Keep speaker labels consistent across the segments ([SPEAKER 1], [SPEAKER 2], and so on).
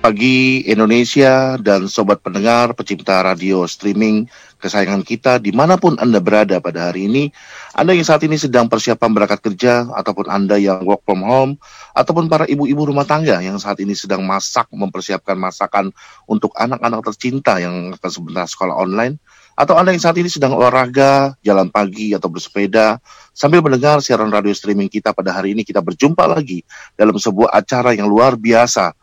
[SPEAKER 1] pagi Indonesia dan sobat pendengar pecinta radio streaming kesayangan kita di mana pun Anda berada pada hari ini. Anda yang saat ini sedang persiapan berangkat kerja ataupun Anda yang work from home ataupun para ibu-ibu rumah tangga yang saat ini sedang masak mempersiapkan masakan untuk anak-anak tercinta yang akan sebentar sekolah online atau Anda yang saat ini sedang olahraga, jalan pagi atau bersepeda sambil mendengar siaran radio streaming kita pada hari ini kita berjumpa lagi dalam sebuah acara yang luar biasa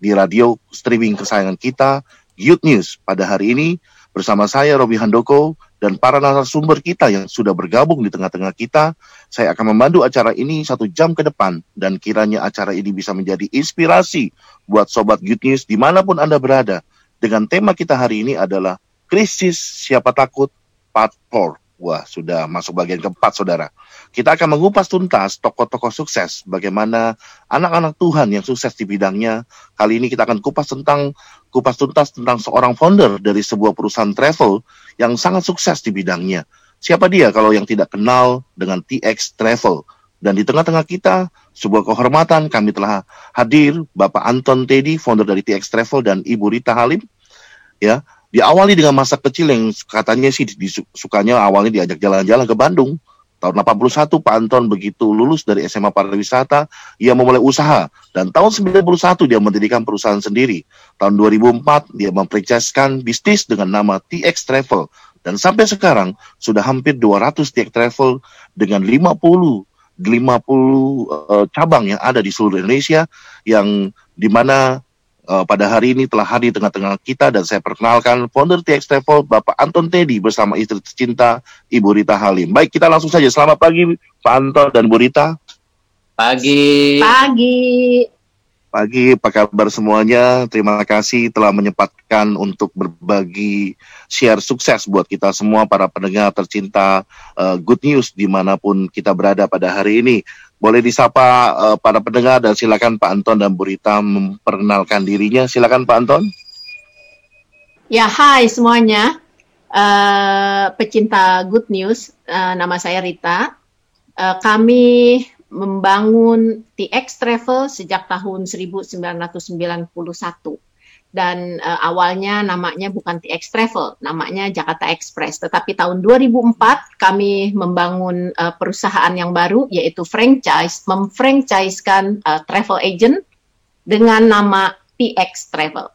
[SPEAKER 1] di radio streaming kesayangan kita, Youth News. Pada hari ini bersama saya Robi Handoko dan para narasumber kita yang sudah bergabung di tengah-tengah kita. Saya akan memandu acara ini satu jam ke depan dan kiranya acara ini bisa menjadi inspirasi buat Sobat Youth News di mana pun Anda berada. Dengan tema kita hari ini adalah krisis siapa takut part 4. Wah, sudah masuk bagian keempat, saudara. Kita akan mengupas tuntas tokoh-tokoh sukses, bagaimana anak-anak Tuhan yang sukses di bidangnya. Kali ini kita akan kupas tentang kupas tuntas tentang seorang founder dari sebuah perusahaan travel yang sangat sukses di bidangnya. Siapa dia kalau yang tidak kenal dengan TX Travel? Dan di tengah-tengah kita, sebuah kehormatan kami telah hadir Bapak Anton Teddy, founder dari TX Travel dan Ibu Rita Halim. Ya, diawali dengan masa kecil yang katanya sih sukanya awalnya diajak jalan-jalan ke Bandung. Tahun 81 Pak Anton begitu lulus dari SMA Pariwisata, ia memulai usaha dan tahun 91 dia mendirikan perusahaan sendiri. Tahun 2004 dia mempercayeskan bisnis dengan nama TX Travel dan sampai sekarang sudah hampir 200 TX Travel dengan 50 50 uh, cabang yang ada di seluruh Indonesia yang di mana uh, pada hari ini telah hadir di tengah-tengah kita dan saya perkenalkan founder TX Travel Bapak Anton Teddy bersama istri tercinta Ibu Rita Halim. Baik, kita langsung saja. Selamat pagi Pak Anton dan Bu Rita.
[SPEAKER 2] Pagi.
[SPEAKER 3] Pagi.
[SPEAKER 1] Pagi, apa kabar semuanya? Terima kasih telah menyempatkan untuk berbagi share sukses buat kita semua para pendengar tercinta uh, Good News di mana pun kita berada pada hari ini. Boleh disapa uh, para pendengar dan silakan Pak Anton dan Bu Rita memperkenalkan dirinya. Silakan Pak Anton.
[SPEAKER 3] Ya, hai semuanya. Uh, pecinta Good News, uh, nama saya Rita. Uh, kami membangun TX Travel sejak tahun 1991 dan uh, awalnya namanya bukan TX Travel, namanya Jakarta Express. Tetapi tahun 2004 kami membangun uh, perusahaan yang baru yaitu franchise, memfranchisekan uh, travel agent dengan nama TX Travel.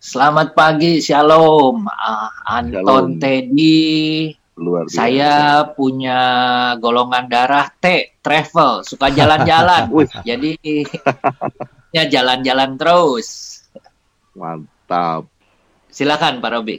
[SPEAKER 2] Selamat pagi, Shalom. Uh, Anton Shalom. Teddy. Luar biasa. Saya punya golongan darah T, travel, suka jalan-jalan. Jadi ya jalan-jalan terus.
[SPEAKER 1] Mantap.
[SPEAKER 2] Silakan Pak Robi.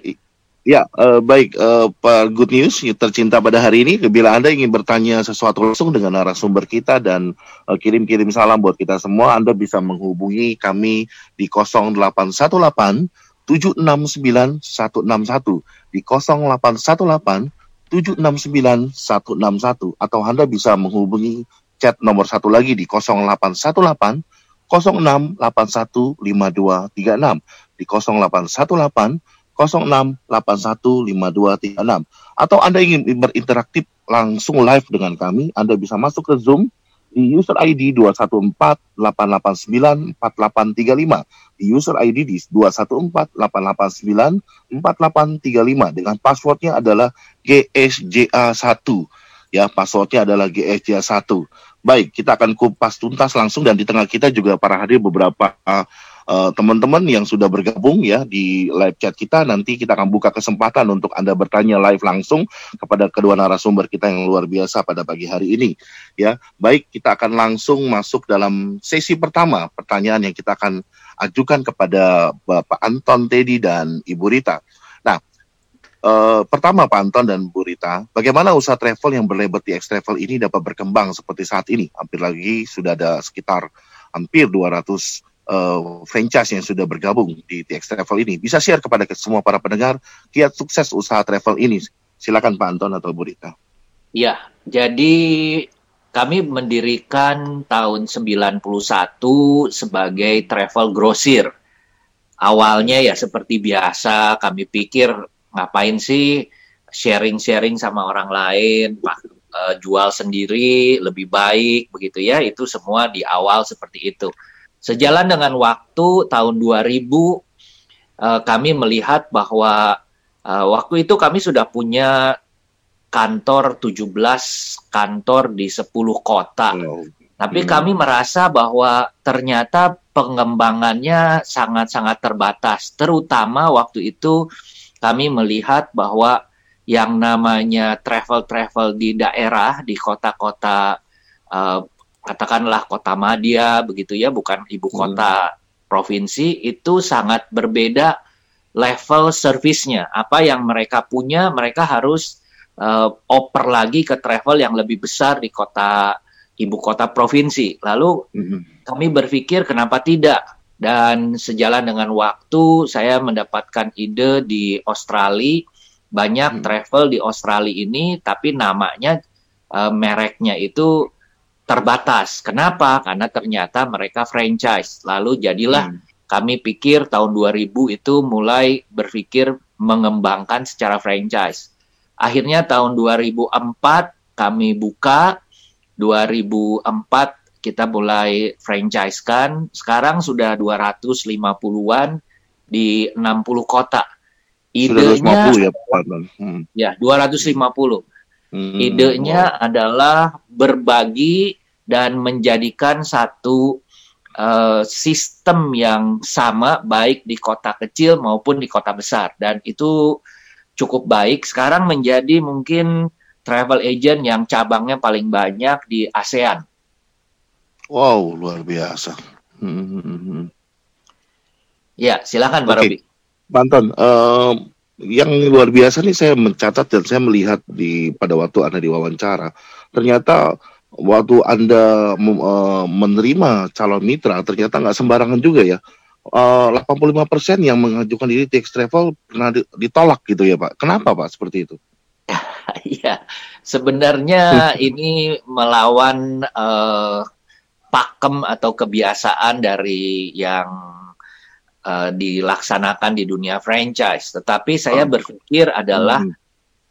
[SPEAKER 1] Ya, uh, baik uh, Pak Good News tercinta pada hari ini. Bila Anda ingin bertanya sesuatu langsung dengan narasumber kita dan uh, kirim-kirim salam buat kita semua, Anda bisa menghubungi kami di 0818 769 161 di 0818 769 161 atau Anda bisa menghubungi chat nomor satu lagi di 0818 06815236 di 0818 06815236 atau Anda ingin berinteraktif langsung live dengan kami, Anda bisa masuk ke Zoom di user ID 2148894835 di user ID di 2148894835 dengan passwordnya adalah GSJA1 ya passwordnya adalah GSJA1 Baik, kita akan kupas tuntas langsung dan di tengah kita juga para hadir beberapa uh, teman-teman yang sudah bergabung ya di live chat kita. Nanti kita akan buka kesempatan untuk Anda bertanya live langsung kepada kedua narasumber kita yang luar biasa pada pagi hari ini. Ya, baik kita akan langsung masuk dalam sesi pertama pertanyaan yang kita akan ajukan kepada Bapak Anton Teddy dan Ibu Rita. Uh, pertama Pak Anton dan Bu Rita, bagaimana usaha travel yang berlabel TX Travel ini dapat berkembang seperti saat ini? Hampir lagi sudah ada sekitar hampir 200 uh, eh, franchise yang sudah bergabung di TX Travel ini. Bisa share kepada semua para pendengar kiat sukses usaha travel ini. Silakan Pak Anton atau Bu Rita.
[SPEAKER 2] Ya, jadi kami mendirikan tahun 91 sebagai travel grosir. Awalnya ya seperti biasa kami pikir ngapain sih sharing-sharing sama orang lain, uh, jual sendiri lebih baik begitu ya. Itu semua di awal seperti itu. Sejalan dengan waktu tahun 2000 uh, kami melihat bahwa uh, waktu itu kami sudah punya kantor 17 kantor di 10 kota. Oh. Tapi hmm. kami merasa bahwa ternyata pengembangannya sangat-sangat terbatas. Terutama waktu itu kami melihat bahwa yang namanya travel-travel di daerah, di kota-kota uh, katakanlah kota Madia begitu ya, bukan ibu hmm. kota hmm. provinsi itu sangat berbeda level servisnya. Apa yang mereka punya, mereka harus uh, oper lagi ke travel yang lebih besar di kota ibu kota provinsi. Lalu hmm. kami berpikir kenapa tidak? Dan sejalan dengan waktu, saya mendapatkan ide di Australia banyak hmm. travel di Australia ini, tapi namanya uh, mereknya itu terbatas. Kenapa? Karena ternyata mereka franchise. Lalu jadilah hmm. kami pikir tahun 2000 itu mulai berpikir mengembangkan secara franchise. Akhirnya tahun 2004 kami buka, 2004 kita mulai franchise kan. Sekarang sudah 250-an di 60 kota.
[SPEAKER 1] Idenya ya, Pak.
[SPEAKER 2] Hmm. Ya, 250. Hmm. Idenya adalah berbagi dan menjadikan satu uh, sistem yang sama baik di kota kecil maupun di kota besar dan itu cukup baik sekarang menjadi mungkin travel agent yang cabangnya paling banyak di ASEAN.
[SPEAKER 1] Wow, luar biasa. Hmm.
[SPEAKER 2] Ya, silakan Pak okay. Robi.
[SPEAKER 1] Banton, uh, yang luar biasa nih saya mencatat dan saya melihat di pada waktu Anda diwawancara, ternyata waktu Anda uh, menerima calon mitra ternyata nggak sembarangan juga ya. Uh, 85% yang mengajukan diri TX Travel pernah ditolak gitu ya Pak. Kenapa Pak seperti itu?
[SPEAKER 2] Iya, sebenarnya ini melawan uh, pakem atau kebiasaan dari yang uh, dilaksanakan di dunia franchise. Tetapi saya oh. berpikir adalah hmm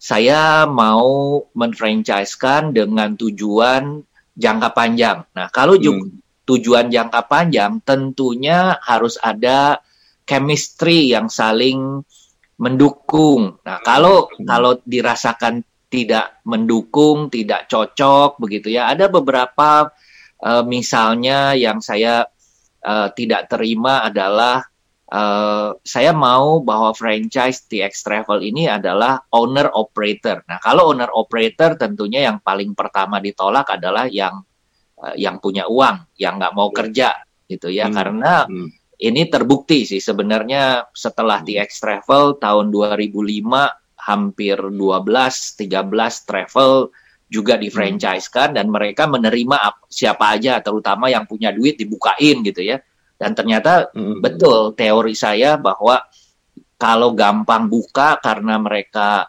[SPEAKER 2] saya mau menfranchisekan dengan tujuan jangka panjang. Nah, kalau hmm. tujuan jangka panjang tentunya harus ada chemistry yang saling mendukung. Nah, kalau hmm. kalau dirasakan tidak mendukung, tidak cocok begitu ya. Ada beberapa uh, misalnya yang saya uh, tidak terima adalah Uh, saya mau bahwa franchise TX Travel ini adalah owner operator. Nah, kalau owner operator tentunya yang paling pertama ditolak adalah yang uh, yang punya uang, yang nggak mau kerja, gitu ya. Hmm. Karena hmm. ini terbukti sih sebenarnya setelah hmm. TX Travel tahun 2005 hampir 12 13 travel juga di franchise kan dan mereka menerima siapa aja terutama yang punya duit dibukain gitu ya dan ternyata hmm. betul teori saya bahwa kalau gampang buka karena mereka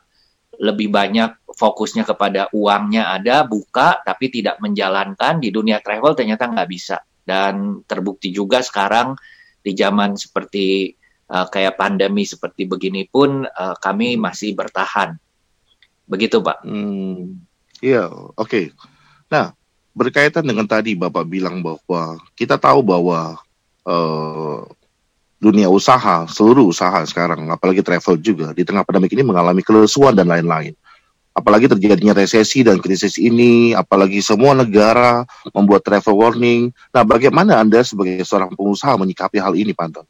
[SPEAKER 2] lebih banyak fokusnya kepada uangnya ada buka tapi tidak menjalankan di dunia travel ternyata nggak bisa dan terbukti juga sekarang di zaman seperti uh, kayak pandemi seperti begini pun uh, kami masih bertahan begitu pak.
[SPEAKER 1] Hmm, iya oke. Okay. Nah berkaitan dengan tadi bapak bilang bahwa kita tahu bahwa uh, dunia usaha, seluruh usaha sekarang, apalagi travel juga di tengah pandemi ini mengalami kelesuan dan lain-lain. Apalagi terjadinya resesi dan krisis ini, apalagi semua negara membuat travel warning. Nah, bagaimana Anda sebagai seorang pengusaha menyikapi hal ini, Panton?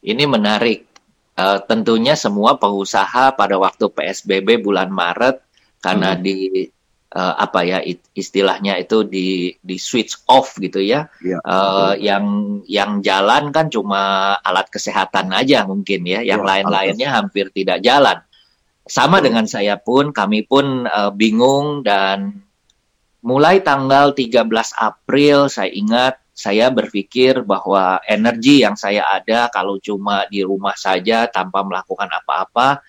[SPEAKER 2] Ini menarik. Uh, tentunya semua pengusaha pada waktu PSBB bulan Maret karena hmm. di uh, apa ya istilahnya itu di di switch off gitu ya. ya uh, yang yang jalan kan cuma alat kesehatan aja mungkin ya, yang ya, lain-lainnya hampir tidak jalan. Sama dengan saya pun, kami pun uh, bingung dan mulai tanggal 13 April saya ingat saya berpikir bahwa energi yang saya ada kalau cuma di rumah saja tanpa melakukan apa-apa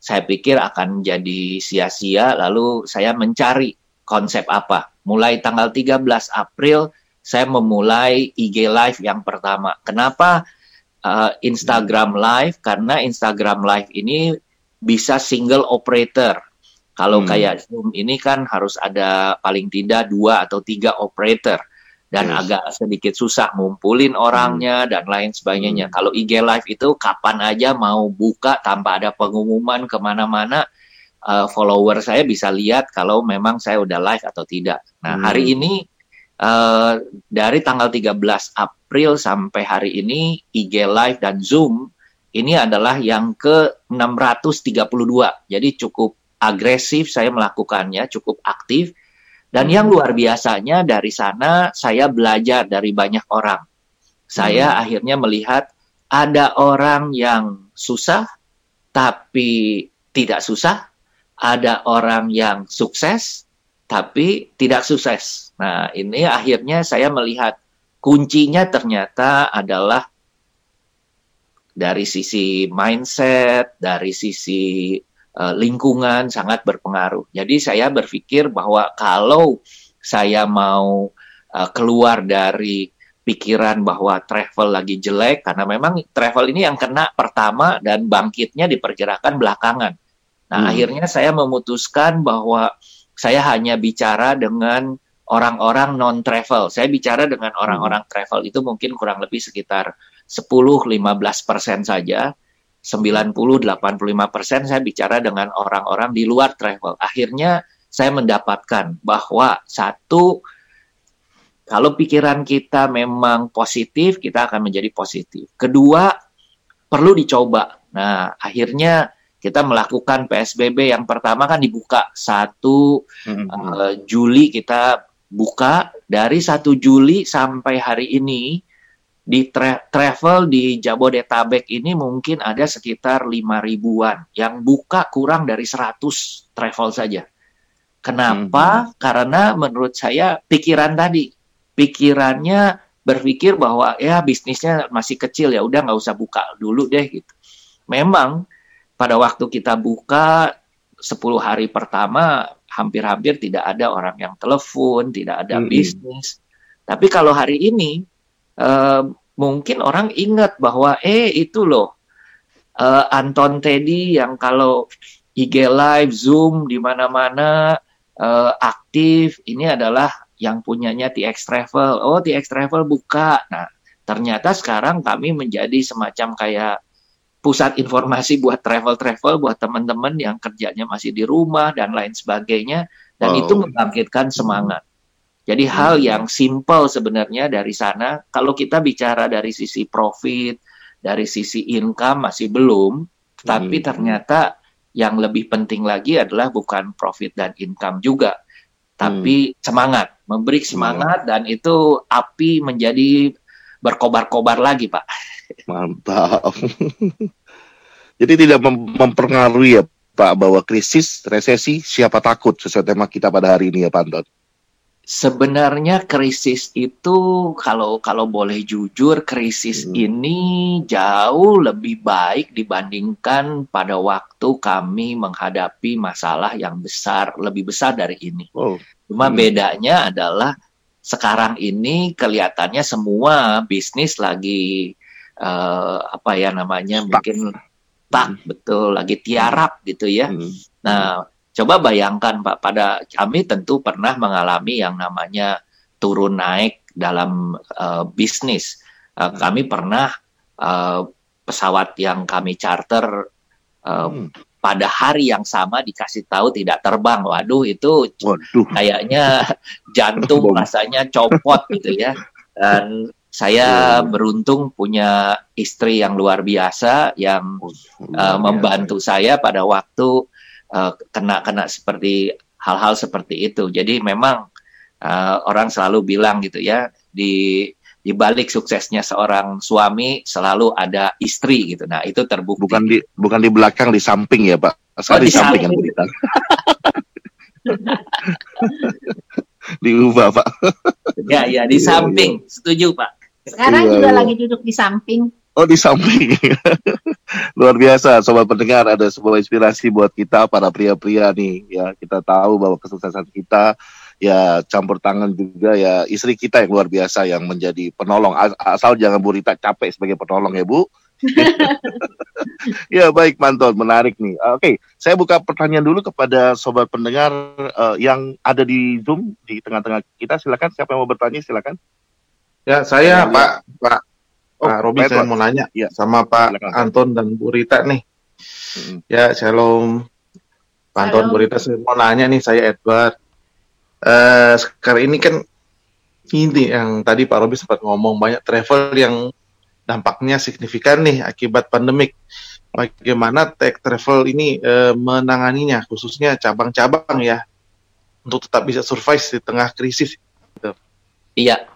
[SPEAKER 2] saya pikir akan jadi sia-sia lalu saya mencari konsep apa. Mulai tanggal 13 April saya memulai IG Live yang pertama. Kenapa uh, Instagram Live? Karena Instagram Live ini bisa single operator. Kalau hmm. kayak Zoom ini kan harus ada paling tidak dua atau tiga operator. Dan yes. agak sedikit susah ngumpulin orangnya hmm. dan lain sebagainya. Hmm. Kalau IG Live itu kapan aja mau buka tanpa ada pengumuman ke mana-mana, uh, follower saya bisa lihat kalau memang saya udah live atau tidak. Nah hmm. hari ini uh, dari tanggal 13 April sampai hari ini IG Live dan Zoom ini adalah yang ke 632. Jadi cukup agresif saya melakukannya, cukup aktif dan yang luar biasanya dari sana saya belajar dari banyak orang. Saya hmm. akhirnya melihat ada orang yang susah tapi tidak susah, ada orang yang sukses tapi tidak sukses. Nah, ini akhirnya saya melihat kuncinya ternyata adalah dari sisi mindset, dari sisi uh, lingkungan sangat berpengaruh. Jadi saya berpikir bahwa kalau saya mau uh, keluar dari pikiran bahwa travel lagi jelek karena memang travel ini yang kena pertama dan bangkitnya diperkirakan belakangan. Nah, hmm. akhirnya saya memutuskan bahwa saya hanya bicara dengan orang-orang non travel. Saya bicara dengan orang-orang travel itu mungkin kurang lebih sekitar 10-15% saja 90-85 persen saya bicara dengan orang-orang di luar travel. Akhirnya saya mendapatkan bahwa satu, kalau pikiran kita memang positif, kita akan menjadi positif. Kedua, perlu dicoba. Nah, akhirnya kita melakukan PSBB yang pertama kan dibuka satu hmm. uh, Juli kita buka dari satu Juli sampai hari ini di tra travel di Jabodetabek ini mungkin ada sekitar lima ribuan yang buka kurang dari 100 travel saja. Kenapa? Hmm. Karena menurut saya pikiran tadi, pikirannya berpikir bahwa ya bisnisnya masih kecil ya udah nggak usah buka dulu deh gitu. Memang pada waktu kita buka 10 hari pertama hampir-hampir tidak ada orang yang telepon, tidak ada hmm. bisnis. Tapi kalau hari ini uh, mungkin orang ingat bahwa eh itu loh uh, Anton Teddy yang kalau IG live Zoom di mana-mana uh, aktif ini adalah yang punyanya TX Travel. Oh, TX Travel buka. Nah, ternyata sekarang kami menjadi semacam kayak pusat informasi buat travel-travel buat teman-teman yang kerjanya masih di rumah dan lain sebagainya dan oh. itu membangkitkan semangat. Jadi hmm. hal yang simple sebenarnya dari sana, kalau kita bicara dari sisi profit, dari sisi income masih belum, tapi hmm. ternyata yang lebih penting lagi adalah bukan profit dan income juga, tapi hmm. semangat, memberi semangat dan itu api menjadi berkobar-kobar lagi, Pak.
[SPEAKER 1] Mantap. Jadi tidak mem mempengaruhi ya Pak bahwa krisis, resesi, siapa takut sesuai tema kita pada hari ini ya Pak Anton
[SPEAKER 2] sebenarnya krisis itu kalau kalau boleh jujur krisis hmm. ini jauh lebih baik dibandingkan pada waktu kami menghadapi masalah yang besar lebih besar dari ini. Oh. Cuma hmm. bedanya adalah sekarang ini kelihatannya semua bisnis lagi uh, apa ya namanya Stuck. mungkin tak hmm. betul lagi tiarap gitu ya. Hmm. Nah Coba bayangkan Pak, pada kami tentu pernah mengalami yang namanya turun naik dalam uh, bisnis. Uh, kami pernah uh, pesawat yang kami charter uh, hmm. pada hari yang sama dikasih tahu tidak terbang. Waduh itu Waduh. kayaknya jantung rasanya copot gitu ya. Dan saya beruntung punya istri yang luar biasa yang uh, membantu saya pada waktu uh, kena kena seperti hal-hal seperti itu. Jadi memang uh, orang selalu bilang gitu ya di di balik suksesnya seorang suami selalu ada istri gitu. Nah, itu terbukti.
[SPEAKER 1] Bukan di bukan di belakang di samping ya, Pak. Oh, di, di samping yang berita. Diubah, Pak.
[SPEAKER 2] ya, ya, di iya, samping. Iya. Setuju, Pak.
[SPEAKER 3] Sekarang iya, juga iya. lagi duduk di samping.
[SPEAKER 1] Oh di samping. Luar biasa sobat pendengar ada sebuah inspirasi buat kita para pria-pria nih ya kita tahu bahwa kesuksesan kita ya campur tangan juga ya istri kita yang luar biasa yang menjadi penolong asal jangan Bu Rita capek sebagai penolong ya Bu ya baik Manton, menarik nih. Oke, saya buka pertanyaan dulu kepada sobat pendengar uh, yang ada di Zoom di tengah-tengah kita. Silakan, siapa yang mau bertanya silakan.
[SPEAKER 4] Ya, saya ya, Pak Pak oh, Pak Robi saya mau nanya ya. sama Pak silakan. Anton dan Bu Rita nih. Hmm. Ya, shalom. Pak Anton, Bu Rita saya mau nanya nih, saya Edward. Uh, sekarang ini kan ini yang tadi Pak Robi sempat ngomong banyak travel yang dampaknya signifikan nih akibat pandemik. Bagaimana tech travel ini e, menanganinya, khususnya cabang-cabang ya, untuk tetap bisa survive di tengah krisis. Gitu.
[SPEAKER 2] Iya.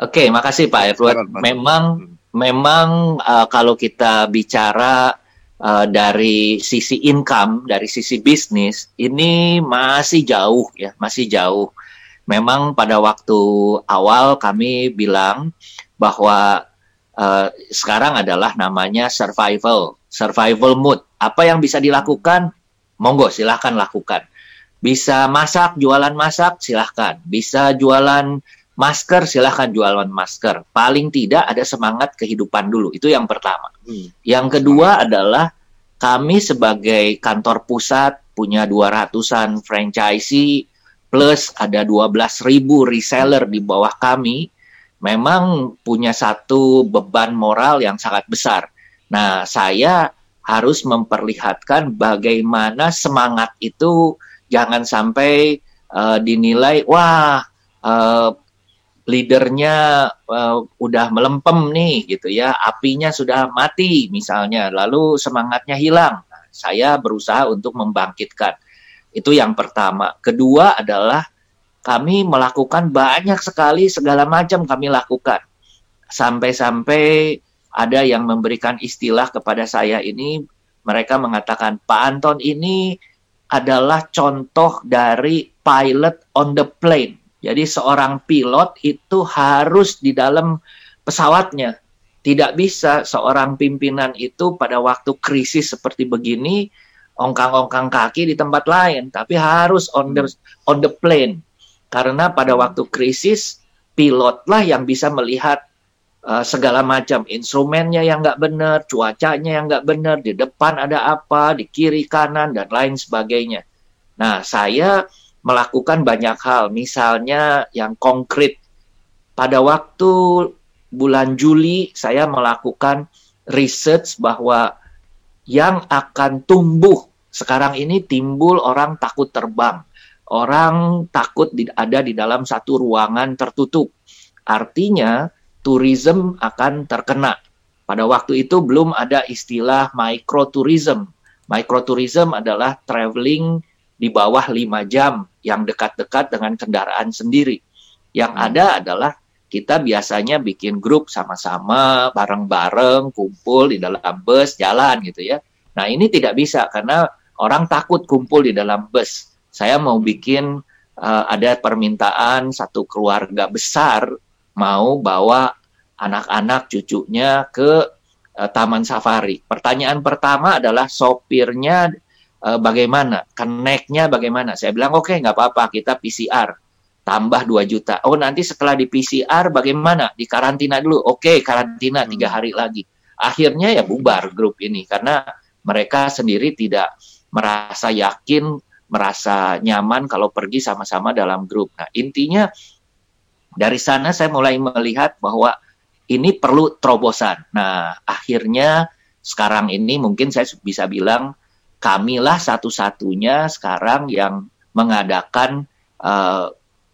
[SPEAKER 2] Oke, makasih Pak Edward. Memang, memang uh, kalau kita bicara uh, dari sisi income, dari sisi bisnis, ini masih jauh ya, masih jauh. Memang pada waktu awal kami bilang bahwa uh, sekarang adalah namanya survival, survival mood. Apa yang bisa dilakukan? Monggo silahkan lakukan. Bisa masak, jualan masak, silahkan. Bisa jualan masker, silahkan jualan masker. Paling tidak ada semangat kehidupan dulu. Itu yang pertama. Hmm. Yang kedua adalah kami sebagai kantor pusat punya 200-an franchisee plus ada 12 ribu reseller di bawah kami memang punya satu beban moral yang sangat besar. Nah, saya harus memperlihatkan bagaimana semangat itu jangan sampai uh, dinilai wah uh, leadernya uh, udah melempem nih gitu ya, apinya sudah mati misalnya, lalu semangatnya hilang. Nah, saya berusaha untuk membangkitkan. Itu yang pertama. Kedua adalah kami melakukan banyak sekali segala macam kami lakukan. Sampai-sampai ada yang memberikan istilah kepada saya ini, mereka mengatakan, Pak Anton ini adalah contoh dari pilot on the plane. Jadi seorang pilot itu harus di dalam pesawatnya. Tidak bisa seorang pimpinan itu pada waktu krisis seperti begini, ongkang-ongkang kaki di tempat lain, tapi harus on the on the plane karena pada waktu krisis, pilotlah yang bisa melihat uh, segala macam instrumennya yang nggak benar, cuacanya yang nggak benar, di depan ada apa, di kiri kanan dan lain sebagainya. Nah, saya melakukan banyak hal, misalnya yang konkret. Pada waktu bulan Juli saya melakukan research bahwa yang akan tumbuh sekarang ini timbul orang takut terbang orang takut ada di dalam satu ruangan tertutup. Artinya, tourism akan terkena. Pada waktu itu belum ada istilah microtourism. Microtourism adalah traveling di bawah 5 jam yang dekat-dekat dengan kendaraan sendiri. Yang hmm. ada adalah kita biasanya bikin grup sama-sama, bareng-bareng, kumpul di dalam bus, jalan gitu ya. Nah ini tidak bisa karena orang takut kumpul di dalam bus saya mau bikin uh, ada permintaan satu keluarga besar mau bawa anak-anak cucunya ke uh, taman safari. Pertanyaan pertama adalah sopirnya uh, bagaimana, keneknya bagaimana. Saya bilang oke okay, nggak apa-apa kita PCR tambah 2 juta. Oh nanti setelah di PCR bagaimana? Di karantina dulu. Oke okay, karantina tiga hmm. hari lagi. Akhirnya ya bubar grup ini karena mereka sendiri tidak merasa yakin merasa nyaman kalau pergi sama-sama dalam grup. Nah, intinya dari sana saya mulai melihat bahwa ini perlu terobosan. Nah, akhirnya sekarang ini mungkin saya bisa bilang kamilah satu-satunya sekarang yang mengadakan uh,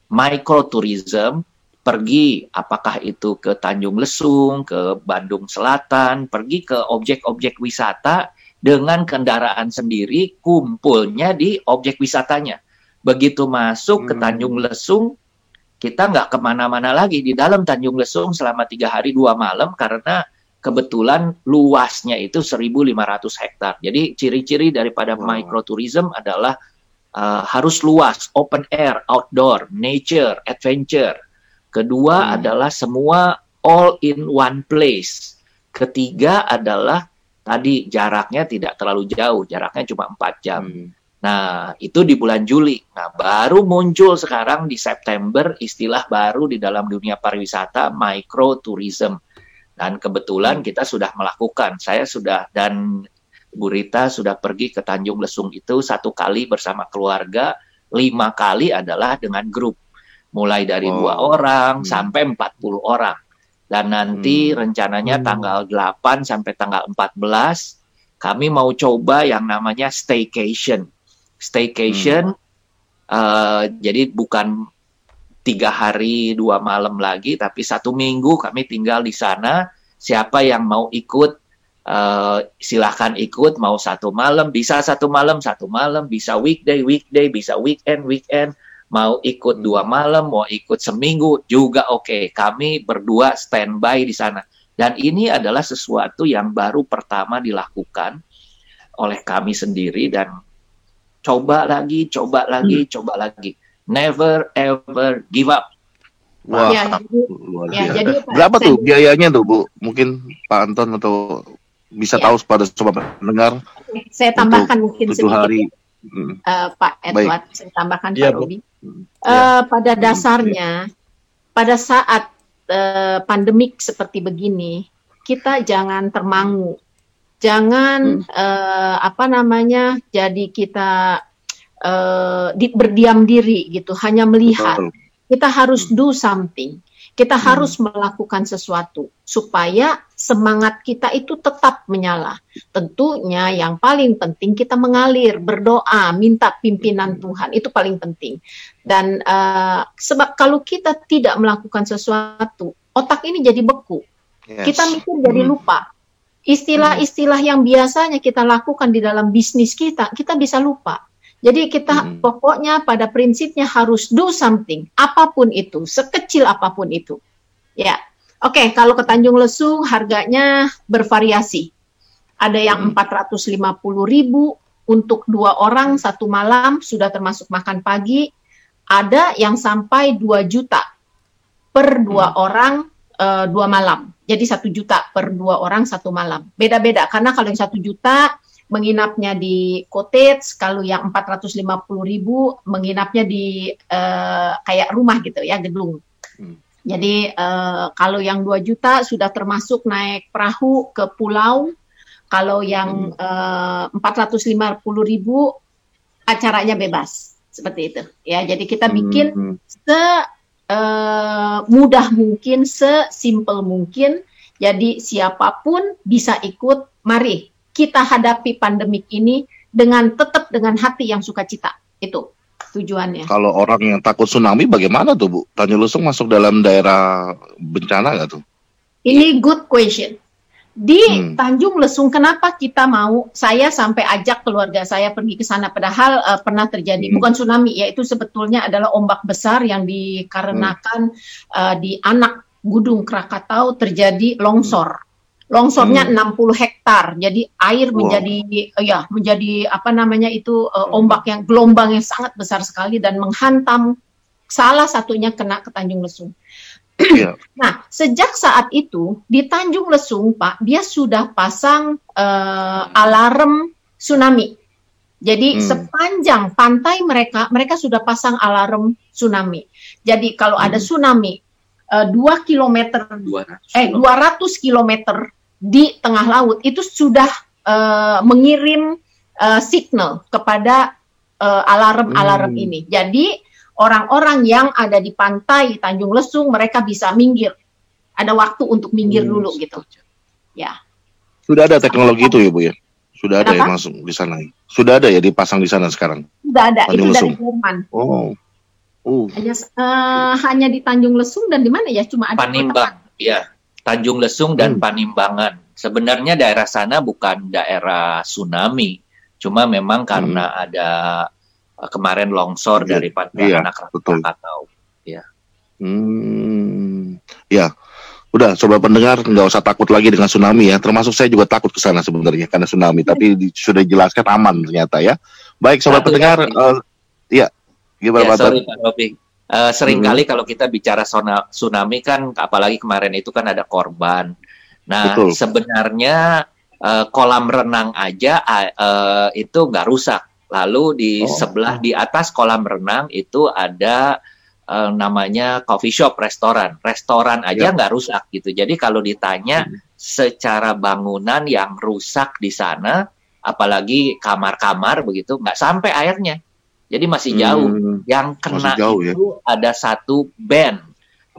[SPEAKER 2] microtourism pergi apakah itu ke Tanjung Lesung, ke Bandung Selatan, pergi ke objek-objek wisata dengan kendaraan sendiri kumpulnya di objek wisatanya. Begitu masuk hmm. ke Tanjung Lesung, kita nggak ke mana-mana lagi di dalam Tanjung Lesung selama tiga hari dua malam karena kebetulan luasnya itu 1.500 hektar. Jadi ciri-ciri daripada wow. microtourism adalah uh, harus luas, open air, outdoor, nature, adventure. Kedua hmm. adalah semua all in one place. Ketiga adalah tadi jaraknya tidak terlalu jauh, jaraknya cuma 4 jam. Hmm. Nah, itu di bulan Juli. Nah, baru muncul sekarang di September istilah baru di dalam dunia pariwisata, microtourism. Dan kebetulan hmm. kita sudah melakukan. Saya sudah dan Bu Rita sudah pergi ke Tanjung Lesung itu satu kali bersama keluarga, lima kali adalah dengan grup. Mulai dari oh. dua orang hmm. sampai 40 orang. Dan nanti hmm. rencananya hmm. tanggal 8 sampai tanggal 14 kami mau coba yang namanya staycation. Staycation hmm. uh, jadi bukan tiga hari dua malam lagi, tapi satu minggu kami tinggal di sana. Siapa yang mau ikut uh, silahkan ikut mau satu malam bisa satu malam satu malam bisa weekday weekday bisa weekend weekend mau ikut dua malam mau ikut seminggu juga oke okay. kami berdua standby di sana dan ini adalah sesuatu yang baru pertama dilakukan oleh kami sendiri dan coba lagi coba lagi hmm. coba lagi never ever give up
[SPEAKER 1] Wah, ya, luar ya, jadi, berapa tuh biayanya tuh Bu? Mungkin Pak Anton atau bisa ya. tahu pada sobat pendengar.
[SPEAKER 3] Saya tambahkan mungkin sedikit. hari. Uh, Pak Edward, Baik. saya tambahkan ya, Pak Robi. Uh, pada dasarnya, pada saat uh, pandemik seperti begini, kita jangan termangu, jangan hmm. uh, apa namanya, jadi kita uh, di, berdiam diri gitu, hanya melihat. Betul. Kita harus do something. Kita hmm. harus melakukan sesuatu supaya semangat kita itu tetap menyala. Tentunya yang paling penting kita mengalir, berdoa, minta pimpinan hmm. Tuhan itu paling penting. Dan uh, sebab kalau kita tidak melakukan sesuatu, otak ini jadi beku. Yes. Kita mikir jadi hmm. lupa. Istilah-istilah yang biasanya kita lakukan di dalam bisnis kita, kita bisa lupa. Jadi kita hmm. pokoknya pada prinsipnya harus do something, apa pun itu, sekecil apa pun itu. Ya, oke. Okay, kalau ke Tanjung Lesung harganya bervariasi. Ada yang hmm. 450 ribu untuk dua orang satu malam sudah termasuk makan pagi. Ada yang sampai 2 juta per dua hmm. orang uh, dua malam. Jadi satu juta per dua orang satu malam. Beda-beda karena kalau yang satu juta menginapnya di cottage, kalau yang 450 ribu menginapnya di uh, kayak rumah gitu ya, gedung. Hmm. Jadi uh, kalau yang 2 juta sudah termasuk naik perahu ke pulau, kalau yang hmm. uh, 450 ribu acaranya bebas seperti itu. Ya, jadi kita bikin hmm. se uh, mudah mungkin, sesimpel mungkin. Jadi siapa pun bisa ikut. Mari kita hadapi pandemik ini dengan tetap dengan hati yang sukacita. Itu tujuannya.
[SPEAKER 1] Kalau orang yang takut tsunami bagaimana tuh Bu? Tanjung Lesung masuk dalam daerah bencana nggak tuh?
[SPEAKER 3] Ini good question. Di hmm. Tanjung Lesung kenapa kita mau saya sampai ajak keluarga saya pergi ke sana padahal uh, pernah terjadi hmm. bukan tsunami ya itu sebetulnya adalah ombak besar yang dikarenakan hmm. uh, di anak Gunung Krakatau terjadi longsor. Longsornya hmm. 60 hektar. Jadi air wow. menjadi ya menjadi apa namanya itu uh, ombak yang gelombang yang sangat besar sekali dan menghantam salah satunya kena ke Tanjung Lesung. Yeah. nah, sejak saat itu di Tanjung Lesung, Pak, dia sudah pasang uh, alarm tsunami. Jadi hmm. sepanjang pantai mereka, mereka sudah pasang alarm tsunami. Jadi kalau hmm. ada tsunami uh, 2 kilometer, eh 200 kilometer di tengah laut itu sudah uh, mengirim uh, signal kepada alarm-alarm hmm. ini. Jadi orang-orang yang ada di pantai Tanjung Lesung mereka bisa minggir. Ada waktu untuk minggir hmm. dulu gitu. Ya.
[SPEAKER 1] Sudah ada teknologi Sampai itu ya Bu ya? Sudah ada ya langsung di sana. Sudah ada ya dipasang di sana sekarang.
[SPEAKER 3] Sudah ada. Tanjung itu Lesung. dari Jerman. Oh. Uh. Hanya uh, hanya di Tanjung Lesung dan di mana ya? Cuma ada
[SPEAKER 2] Panimbang. Iya. Tanjung Lesung dan hmm. Panimbangan. Sebenarnya daerah sana bukan daerah tsunami, cuma memang karena hmm. ada uh, kemarin longsor iya, dari iya, anak Krakatau. Ya.
[SPEAKER 1] Hmm, ya. Udah, coba pendengar nggak usah takut lagi dengan tsunami ya. Termasuk saya juga takut ke sana sebenarnya karena tsunami, tapi di, sudah dijelaskan aman ternyata ya. Baik, sobat Satu pendengar, uh, ya,
[SPEAKER 2] gimana ya, sorry, Pak Uh, sering kali hmm. kalau kita bicara tsunami kan, apalagi kemarin itu kan ada korban. Nah, Betul. sebenarnya uh, kolam renang aja uh, itu nggak rusak. Lalu di oh. sebelah di atas kolam renang itu ada uh, namanya coffee shop, restoran. Restoran aja ya. nggak yeah. rusak gitu. Jadi kalau ditanya hmm. secara bangunan yang rusak di sana, apalagi kamar-kamar begitu, nggak sampai airnya. Jadi masih jauh. Hmm. Yang kena jauh, ya. itu ya? ada satu band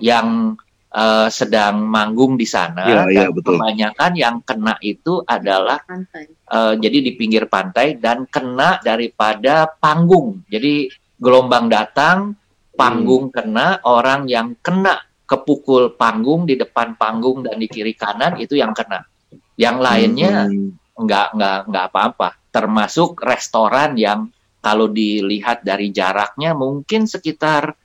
[SPEAKER 2] yang uh, sedang manggung di sana. Ya, dan ya, betul. Kebanyakan yang kena itu adalah uh, jadi di pinggir pantai dan kena daripada panggung. Jadi gelombang datang panggung hmm. kena, orang yang kena kepukul panggung di depan panggung dan di kiri kanan itu yang kena. Yang lainnya hmm. nggak nggak nggak apa-apa. Termasuk restoran yang kalau dilihat dari jaraknya mungkin sekitar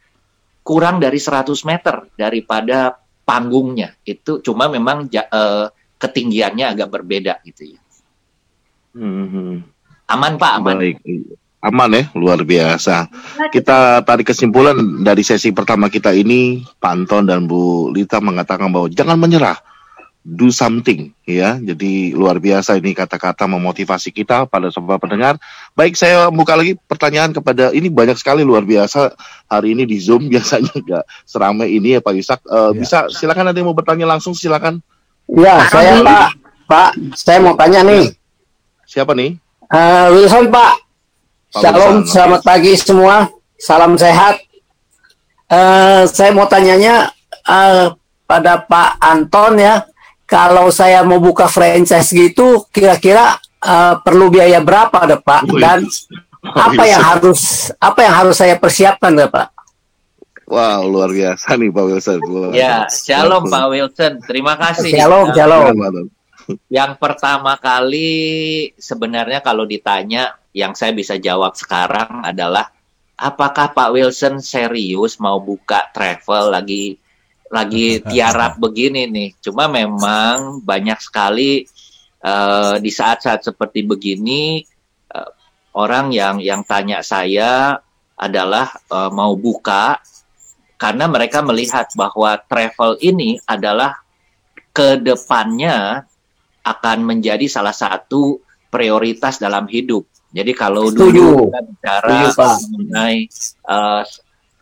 [SPEAKER 2] kurang dari 100 meter daripada panggungnya. Itu cuma memang uh, ketinggiannya agak berbeda gitu ya. Hmm. Aman Pak, aman. Baik
[SPEAKER 1] aman ya, luar biasa. Kita tarik kesimpulan dari sesi pertama kita ini, Pak Anton dan Bu Lita mengatakan bahwa jangan menyerah, do something ya. Jadi luar biasa ini kata-kata memotivasi kita pada sobat pendengar. Baik, saya buka lagi pertanyaan kepada ini banyak sekali luar biasa hari ini di Zoom biasanya enggak seramai ini ya Pak Yusak. Uh, ya. Bisa silakan yang mau bertanya langsung silakan.
[SPEAKER 5] Ya, saya Pak. Pak, saya mau tanya nih.
[SPEAKER 1] Siapa nih?
[SPEAKER 5] Uh, Wilson Pak. Shalom, selamat pagi semua. Salam sehat. Uh, saya mau tanyanya uh, pada Pak Anton ya, kalau saya mau buka franchise gitu, kira-kira uh, perlu biaya berapa, ada Pak? Dan apa yang harus apa yang harus saya persiapkan, ada Pak?
[SPEAKER 1] Wow, luar biasa nih Pak Wilson.
[SPEAKER 2] Luar ya, shalom Pak Wilson. Terima kasih.
[SPEAKER 5] Shalom, shalom.
[SPEAKER 2] Yang pertama kali sebenarnya kalau ditanya yang saya bisa jawab sekarang adalah apakah Pak Wilson serius mau buka travel lagi lagi tiarap begini nih. Cuma memang banyak sekali uh, di saat-saat seperti begini uh, orang yang yang tanya saya adalah uh, mau buka karena mereka melihat bahwa travel ini adalah ke depannya akan menjadi salah satu prioritas dalam hidup. Jadi kalau dulu kita bicara mengenai uh,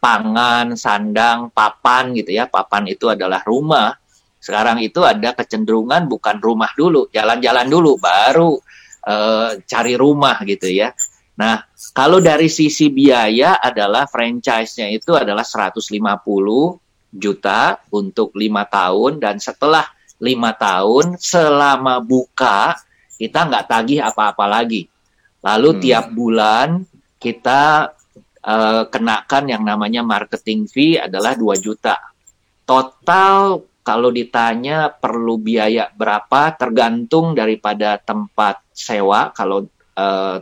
[SPEAKER 2] pangan, sandang, papan gitu ya, papan itu adalah rumah. Sekarang itu ada kecenderungan bukan rumah dulu, jalan-jalan dulu, baru uh, cari rumah gitu ya. Nah, kalau dari sisi biaya adalah franchise-nya itu adalah 150 juta untuk lima tahun dan setelah lima tahun selama buka kita nggak tagih apa-apa lagi Lalu hmm. tiap bulan kita uh, kenakan yang namanya marketing fee adalah 2 juta. Total kalau ditanya perlu biaya berapa tergantung daripada tempat sewa. Kalau uh,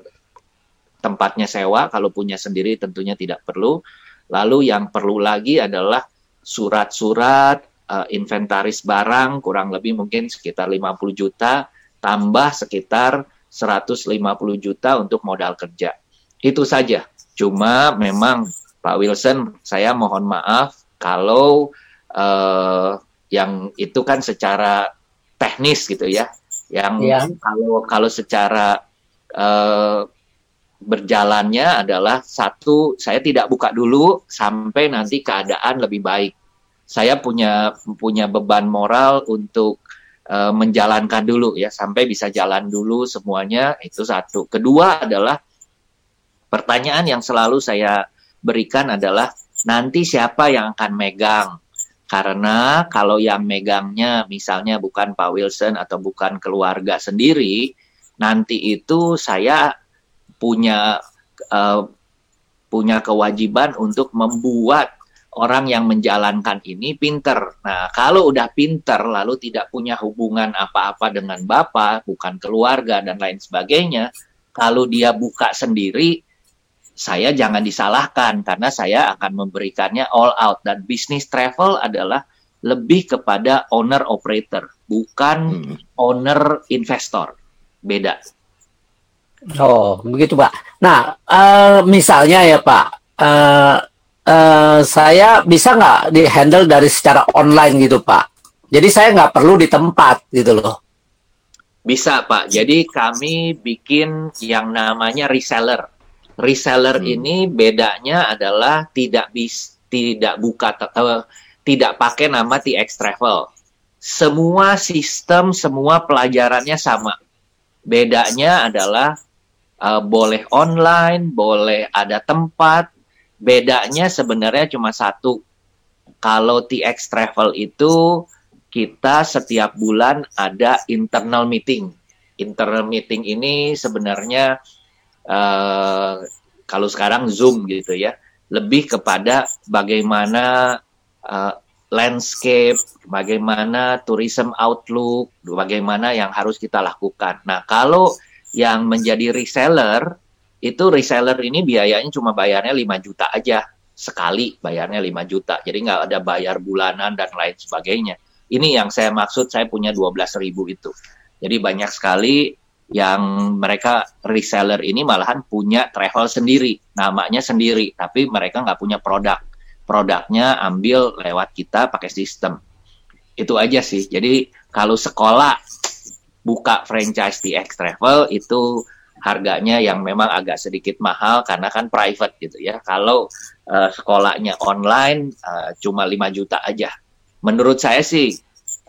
[SPEAKER 2] tempatnya sewa, kalau punya sendiri tentunya tidak perlu. Lalu yang perlu lagi adalah surat-surat, uh, inventaris barang kurang lebih mungkin sekitar 50 juta tambah sekitar 150 juta untuk modal kerja. Itu saja. Cuma memang Pak Wilson, saya mohon maaf kalau uh, yang itu kan secara teknis gitu ya. Yang ya. kalau kalau secara uh, berjalannya adalah satu, saya tidak buka dulu sampai nanti keadaan lebih baik. Saya punya punya beban moral untuk uh, menjalankan dulu ya sampai bisa jalan dulu semuanya itu satu. Kedua adalah pertanyaan yang selalu saya berikan adalah nanti siapa yang akan megang? Karena kalau yang megangnya misalnya bukan Pak Wilson atau bukan keluarga sendiri, nanti itu saya punya uh, punya kewajiban untuk membuat orang yang menjalankan ini pinter. Nah, kalau udah pinter lalu tidak punya hubungan apa-apa dengan bapak, bukan keluarga dan lain sebagainya, kalau dia buka sendiri, saya jangan disalahkan karena saya akan memberikannya all out dan bisnis travel adalah lebih kepada owner operator, bukan hmm. owner investor. Beda.
[SPEAKER 5] Oh, begitu, Pak. Nah, uh, misalnya ya, Pak, uh, uh, saya bisa nggak di handle dari secara online gitu Pak. Jadi saya nggak perlu di tempat gitu loh.
[SPEAKER 2] Bisa Pak. Jadi kami bikin yang namanya reseller. Reseller hmm. ini bedanya adalah tidak bis tidak buka uh, tidak pakai nama TX Travel. Semua sistem, semua pelajarannya sama. Bedanya adalah uh, boleh online, boleh ada tempat. Bedanya sebenarnya cuma satu. Kalau TX Travel itu kita setiap bulan ada internal meeting. Internal meeting ini sebenarnya uh, kalau sekarang Zoom gitu ya, lebih kepada bagaimana uh, landscape, bagaimana tourism outlook, bagaimana yang harus kita lakukan. Nah, kalau yang menjadi reseller, itu reseller ini biayanya cuma bayarnya 5 juta aja sekali bayarnya 5 juta. Jadi nggak ada bayar bulanan dan lain sebagainya. Ini yang saya maksud saya punya 12 ribu itu. Jadi banyak sekali yang mereka reseller ini malahan punya travel sendiri, namanya sendiri, tapi mereka nggak punya produk. Produknya ambil lewat kita pakai sistem. Itu aja sih. Jadi kalau sekolah buka franchise di X Travel itu harganya yang memang agak sedikit mahal karena kan private gitu ya. Kalau uh, sekolahnya online uh, cuma 5 juta aja menurut saya sih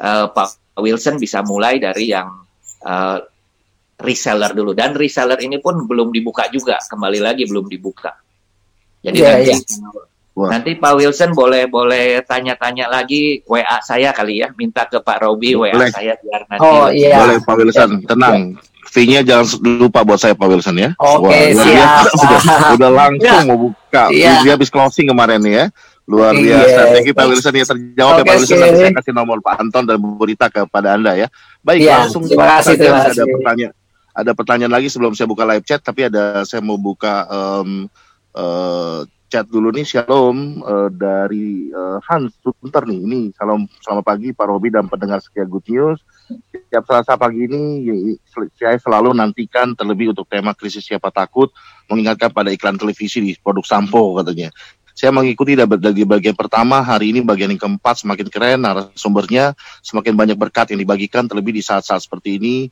[SPEAKER 2] uh, Pak Wilson bisa mulai dari yang uh, reseller dulu dan reseller ini pun belum dibuka juga kembali lagi belum dibuka jadi yeah, nanti yeah. nanti Pak Wilson boleh boleh tanya-tanya lagi WA saya kali ya minta ke Pak Robi WA boleh. saya biar nanti
[SPEAKER 1] oh, iya. boleh Pak Wilson tenang fee-nya jangan lupa buat saya Pak Wilson ya.
[SPEAKER 5] Oke, okay, siap.
[SPEAKER 1] udah, udah langsung yeah. mau buka. Yeah. Dia habis closing kemarin nih ya. Luar iya. biasa. Thank you Pak Wilson ya terjawab okay, ya Pak Wilson. Nanti saya kasih nomor Pak Anton dan Bu Rita kepada Anda ya. Baik, ya, langsung terima kasih, terima kasih. ada pertanyaan. Ada pertanyaan lagi sebelum saya buka live chat, tapi ada saya mau buka um, uh, chat dulu nih. Shalom uh, dari uh, Hans Sunter nih. Ini salam selamat pagi Pak Robi dan pendengar setia Good News. Setiap Selasa pagi ini saya selalu nantikan terlebih untuk tema krisis siapa takut mengingatkan pada iklan televisi di produk sampo katanya. Saya mengikuti dari bagian pertama, hari ini bagian yang keempat semakin keren, narasumbernya semakin banyak berkat yang dibagikan, terlebih di saat-saat seperti ini,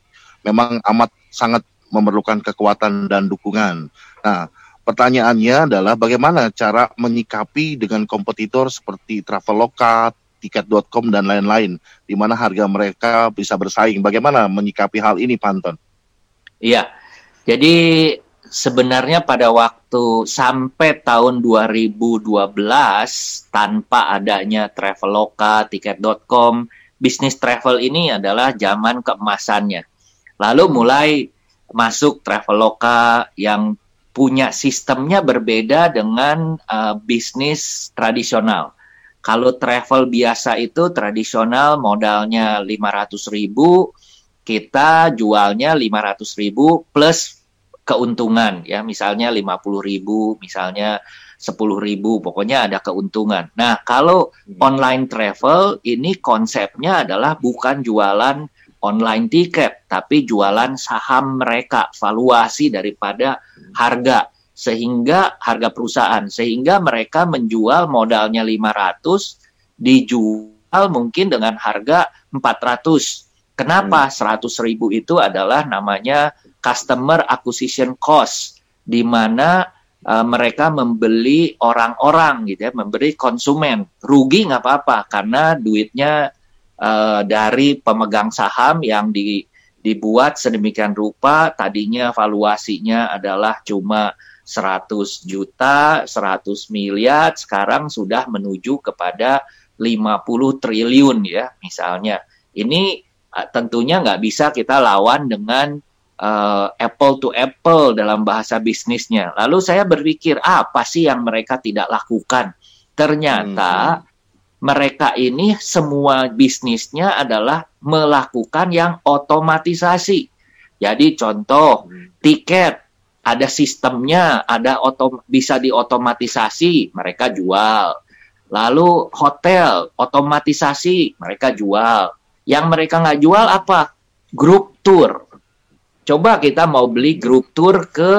[SPEAKER 1] memang amat sangat memerlukan kekuatan dan dukungan. Nah, pertanyaannya adalah bagaimana cara menyikapi dengan kompetitor seperti Traveloka, tiket.com dan lain-lain, di mana harga mereka bisa bersaing. Bagaimana menyikapi hal ini, Panton?
[SPEAKER 2] Iya, jadi sebenarnya pada waktu sampai tahun 2012 tanpa adanya Traveloka, tiket.com, bisnis travel ini adalah zaman keemasannya. Lalu mulai masuk Traveloka yang punya sistemnya berbeda dengan uh, bisnis tradisional. Kalau travel biasa itu tradisional modalnya 500 ribu, kita jualnya 500 ribu plus keuntungan ya misalnya 50 ribu misalnya 10 ribu pokoknya ada keuntungan nah kalau hmm. online travel ini konsepnya adalah bukan jualan online tiket tapi jualan saham mereka valuasi daripada harga sehingga harga perusahaan sehingga mereka menjual modalnya 500 dijual mungkin dengan harga 400 kenapa hmm. 100 ribu itu adalah namanya customer acquisition cost di mana uh, mereka membeli orang-orang gitu ya, membeli konsumen. Rugi nggak apa-apa karena duitnya uh, dari pemegang saham yang di, dibuat sedemikian rupa tadinya valuasinya adalah cuma 100 juta, 100 miliar, sekarang sudah menuju kepada 50 triliun ya misalnya. Ini uh, tentunya nggak bisa kita lawan dengan uh, apple to apple dalam bahasa bisnisnya. Lalu saya berpikir apa sih yang mereka tidak lakukan? Ternyata hmm. Mereka ini semua bisnisnya adalah melakukan yang otomatisasi. Jadi contoh hmm. tiket ada sistemnya, ada otom bisa diotomatisasi, mereka jual. Lalu hotel otomatisasi, mereka jual. Yang mereka nggak jual apa? Grup tour coba kita mau beli grup tour ke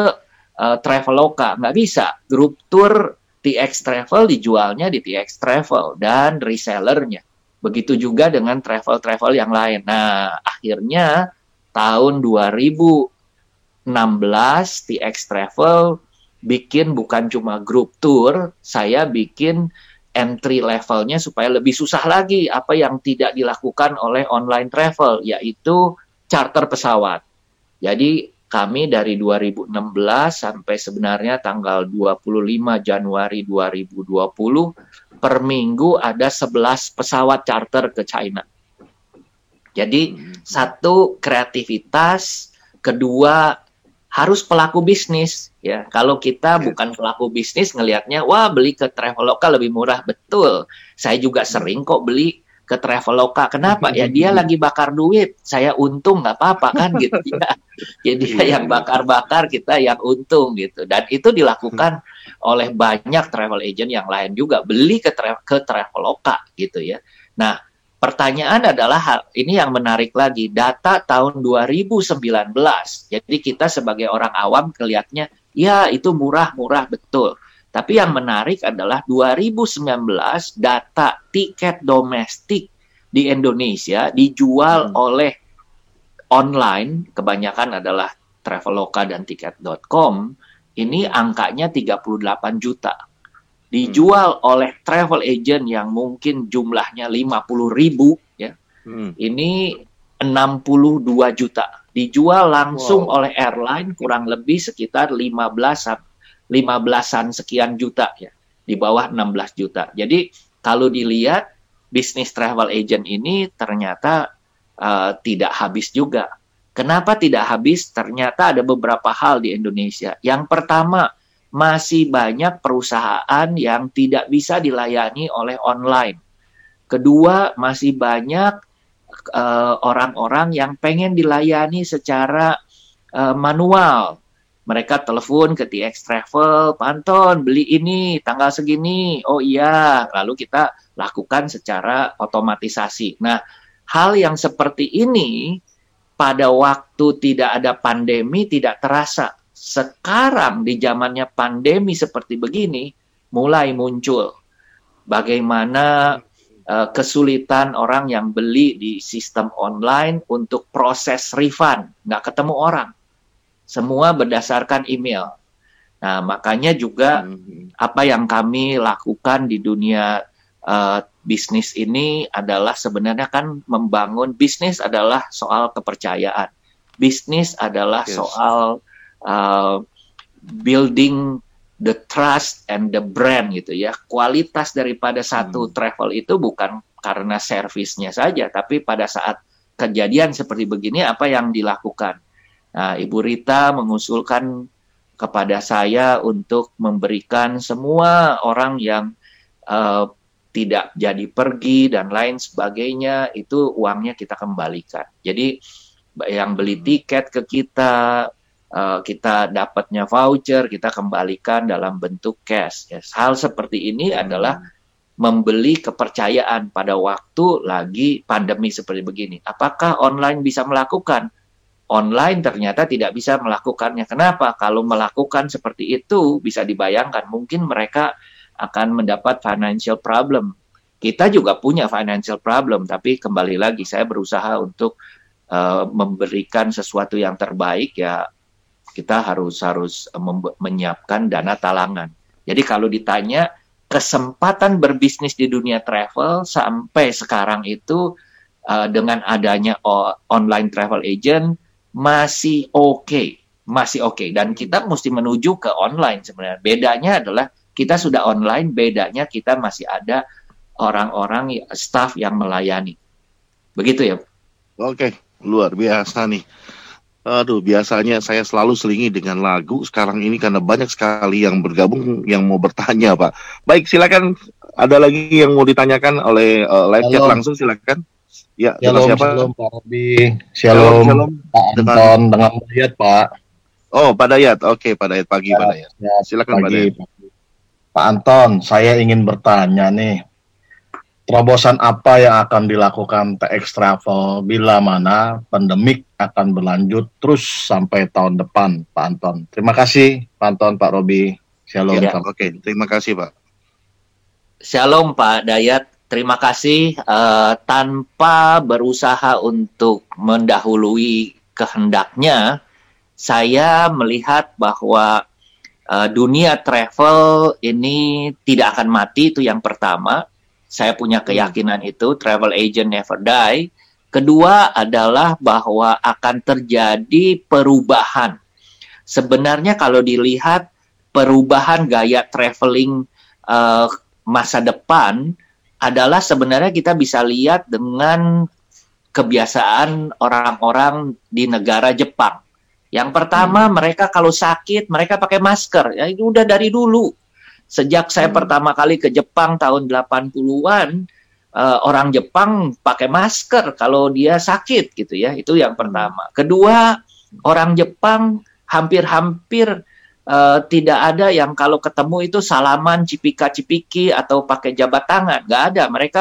[SPEAKER 2] uh, Traveloka, nggak bisa. Grup tour TX Travel dijualnya di TX Travel dan resellernya. Begitu juga dengan travel-travel yang lain. Nah, akhirnya tahun 2016 TX Travel bikin bukan cuma grup tour, saya bikin entry levelnya supaya lebih susah lagi apa yang tidak dilakukan oleh online travel yaitu charter pesawat. Jadi kami dari 2016 sampai sebenarnya tanggal 25 Januari 2020 per minggu ada 11 pesawat charter ke China. Jadi hmm. satu kreativitas, kedua harus pelaku bisnis ya. Kalau kita bukan pelaku bisnis ngelihatnya wah beli ke Traveloka lebih murah betul. Saya juga sering kok beli ke Traveloka. Kenapa? Ya dia lagi bakar duit, saya untung nggak apa-apa kan gitu ya. Jadi dia yang bakar-bakar, kita yang untung gitu. Dan itu dilakukan oleh banyak travel agent yang lain juga beli ke tra ke Traveloka gitu ya. Nah, Pertanyaan adalah hal ini yang menarik lagi data tahun 2019. Jadi kita sebagai orang awam kelihatnya ya itu murah-murah betul. Tapi yang menarik adalah 2019 data tiket domestik di Indonesia dijual hmm. oleh online kebanyakan adalah Traveloka dan tiket.com ini angkanya 38 juta dijual hmm. oleh travel agent yang mungkin jumlahnya 50 ribu ya hmm. ini 62 juta dijual langsung wow. oleh airline kurang lebih sekitar 15 15-an sekian juta ya di bawah 16 juta jadi kalau dilihat bisnis travel agent ini ternyata uh, tidak habis juga kenapa tidak habis ternyata ada beberapa hal di Indonesia yang pertama masih banyak perusahaan yang tidak bisa dilayani oleh online. Kedua, masih banyak eh, orang-orang uh, yang pengen dilayani secara uh, manual. Mereka telepon ke TX Travel, Panton beli ini tanggal segini. Oh iya, lalu kita lakukan secara otomatisasi. Nah, hal yang seperti ini pada waktu tidak ada pandemi tidak terasa. Sekarang di zamannya pandemi seperti begini mulai muncul. Bagaimana uh, kesulitan orang yang beli di sistem online untuk proses refund. Nggak ketemu orang. Semua berdasarkan email. Nah makanya juga hmm. apa yang kami lakukan di dunia uh, bisnis ini adalah sebenarnya kan membangun bisnis adalah soal kepercayaan bisnis adalah yes. soal uh, building the trust and the brand gitu ya. Kualitas daripada satu hmm. travel itu bukan karena servisnya saja, tapi pada saat kejadian seperti begini apa yang dilakukan. Nah, Ibu Rita mengusulkan kepada saya untuk memberikan semua orang yang uh, tidak jadi pergi dan lain sebagainya itu uangnya kita kembalikan. Jadi yang beli hmm. tiket ke kita, uh, kita dapatnya voucher, kita kembalikan dalam bentuk cash. Ya, hal seperti ini hmm. adalah membeli kepercayaan pada waktu lagi pandemi seperti begini. Apakah online bisa melakukan? Online ternyata tidak bisa melakukannya. Kenapa? Kalau melakukan seperti itu bisa dibayangkan mungkin mereka akan mendapat financial problem. Kita juga punya financial problem, tapi kembali lagi saya berusaha untuk uh, memberikan sesuatu yang terbaik ya kita harus harus eh, menyiapkan dana talangan. Jadi kalau ditanya kesempatan berbisnis di dunia travel sampai sekarang itu uh, dengan adanya online travel agent masih oke, okay. masih oke okay. dan kita mesti menuju ke online sebenarnya. Bedanya adalah kita sudah online, bedanya kita masih ada orang-orang staff yang melayani. Begitu ya.
[SPEAKER 1] Oke, luar biasa nih. Aduh, biasanya saya selalu selingi dengan lagu. Sekarang ini karena banyak sekali yang bergabung yang mau bertanya, Pak. Baik, silakan. Ada lagi yang mau ditanyakan oleh uh, live chat langsung, silakan.
[SPEAKER 4] Ya, shalom, siapa? Shalom, Pak Robi. Shalom, shalom, Pak Anton, dengan Dayat, Pak.
[SPEAKER 1] Oh, Pak Dayat. Oke, Pak Dayat. Pagi, ya, Pak Dayat. Ya, silakan, pagi, Pak Dayat.
[SPEAKER 4] Pak Anton, saya ingin bertanya nih terobosan apa yang akan dilakukan TX Travel bila mana pandemik akan berlanjut terus sampai tahun depan, Pak Anton. Terima kasih, Pak Anton, Pak Robi.
[SPEAKER 1] Shalom. Ya. Oke, terima kasih, Pak.
[SPEAKER 2] Shalom, Pak Dayat. Terima kasih. Uh, tanpa berusaha untuk mendahului kehendaknya, saya melihat bahwa uh, dunia travel ini tidak akan mati itu yang pertama. Saya punya hmm. keyakinan itu travel agent never die. Kedua adalah bahwa akan terjadi perubahan. Sebenarnya kalau dilihat perubahan gaya traveling uh, masa depan adalah sebenarnya kita bisa lihat dengan kebiasaan orang-orang di negara Jepang. Yang pertama, hmm. mereka kalau sakit, mereka pakai masker. Ya, itu udah dari dulu. Sejak saya hmm. pertama kali ke Jepang tahun 80-an, uh, eh, orang Jepang pakai masker kalau dia sakit gitu ya. Itu yang pertama. Kedua, orang Jepang hampir-hampir uh, tidak ada yang kalau ketemu itu salaman cipika-cipiki atau pakai jabat tangan. Nggak ada. Mereka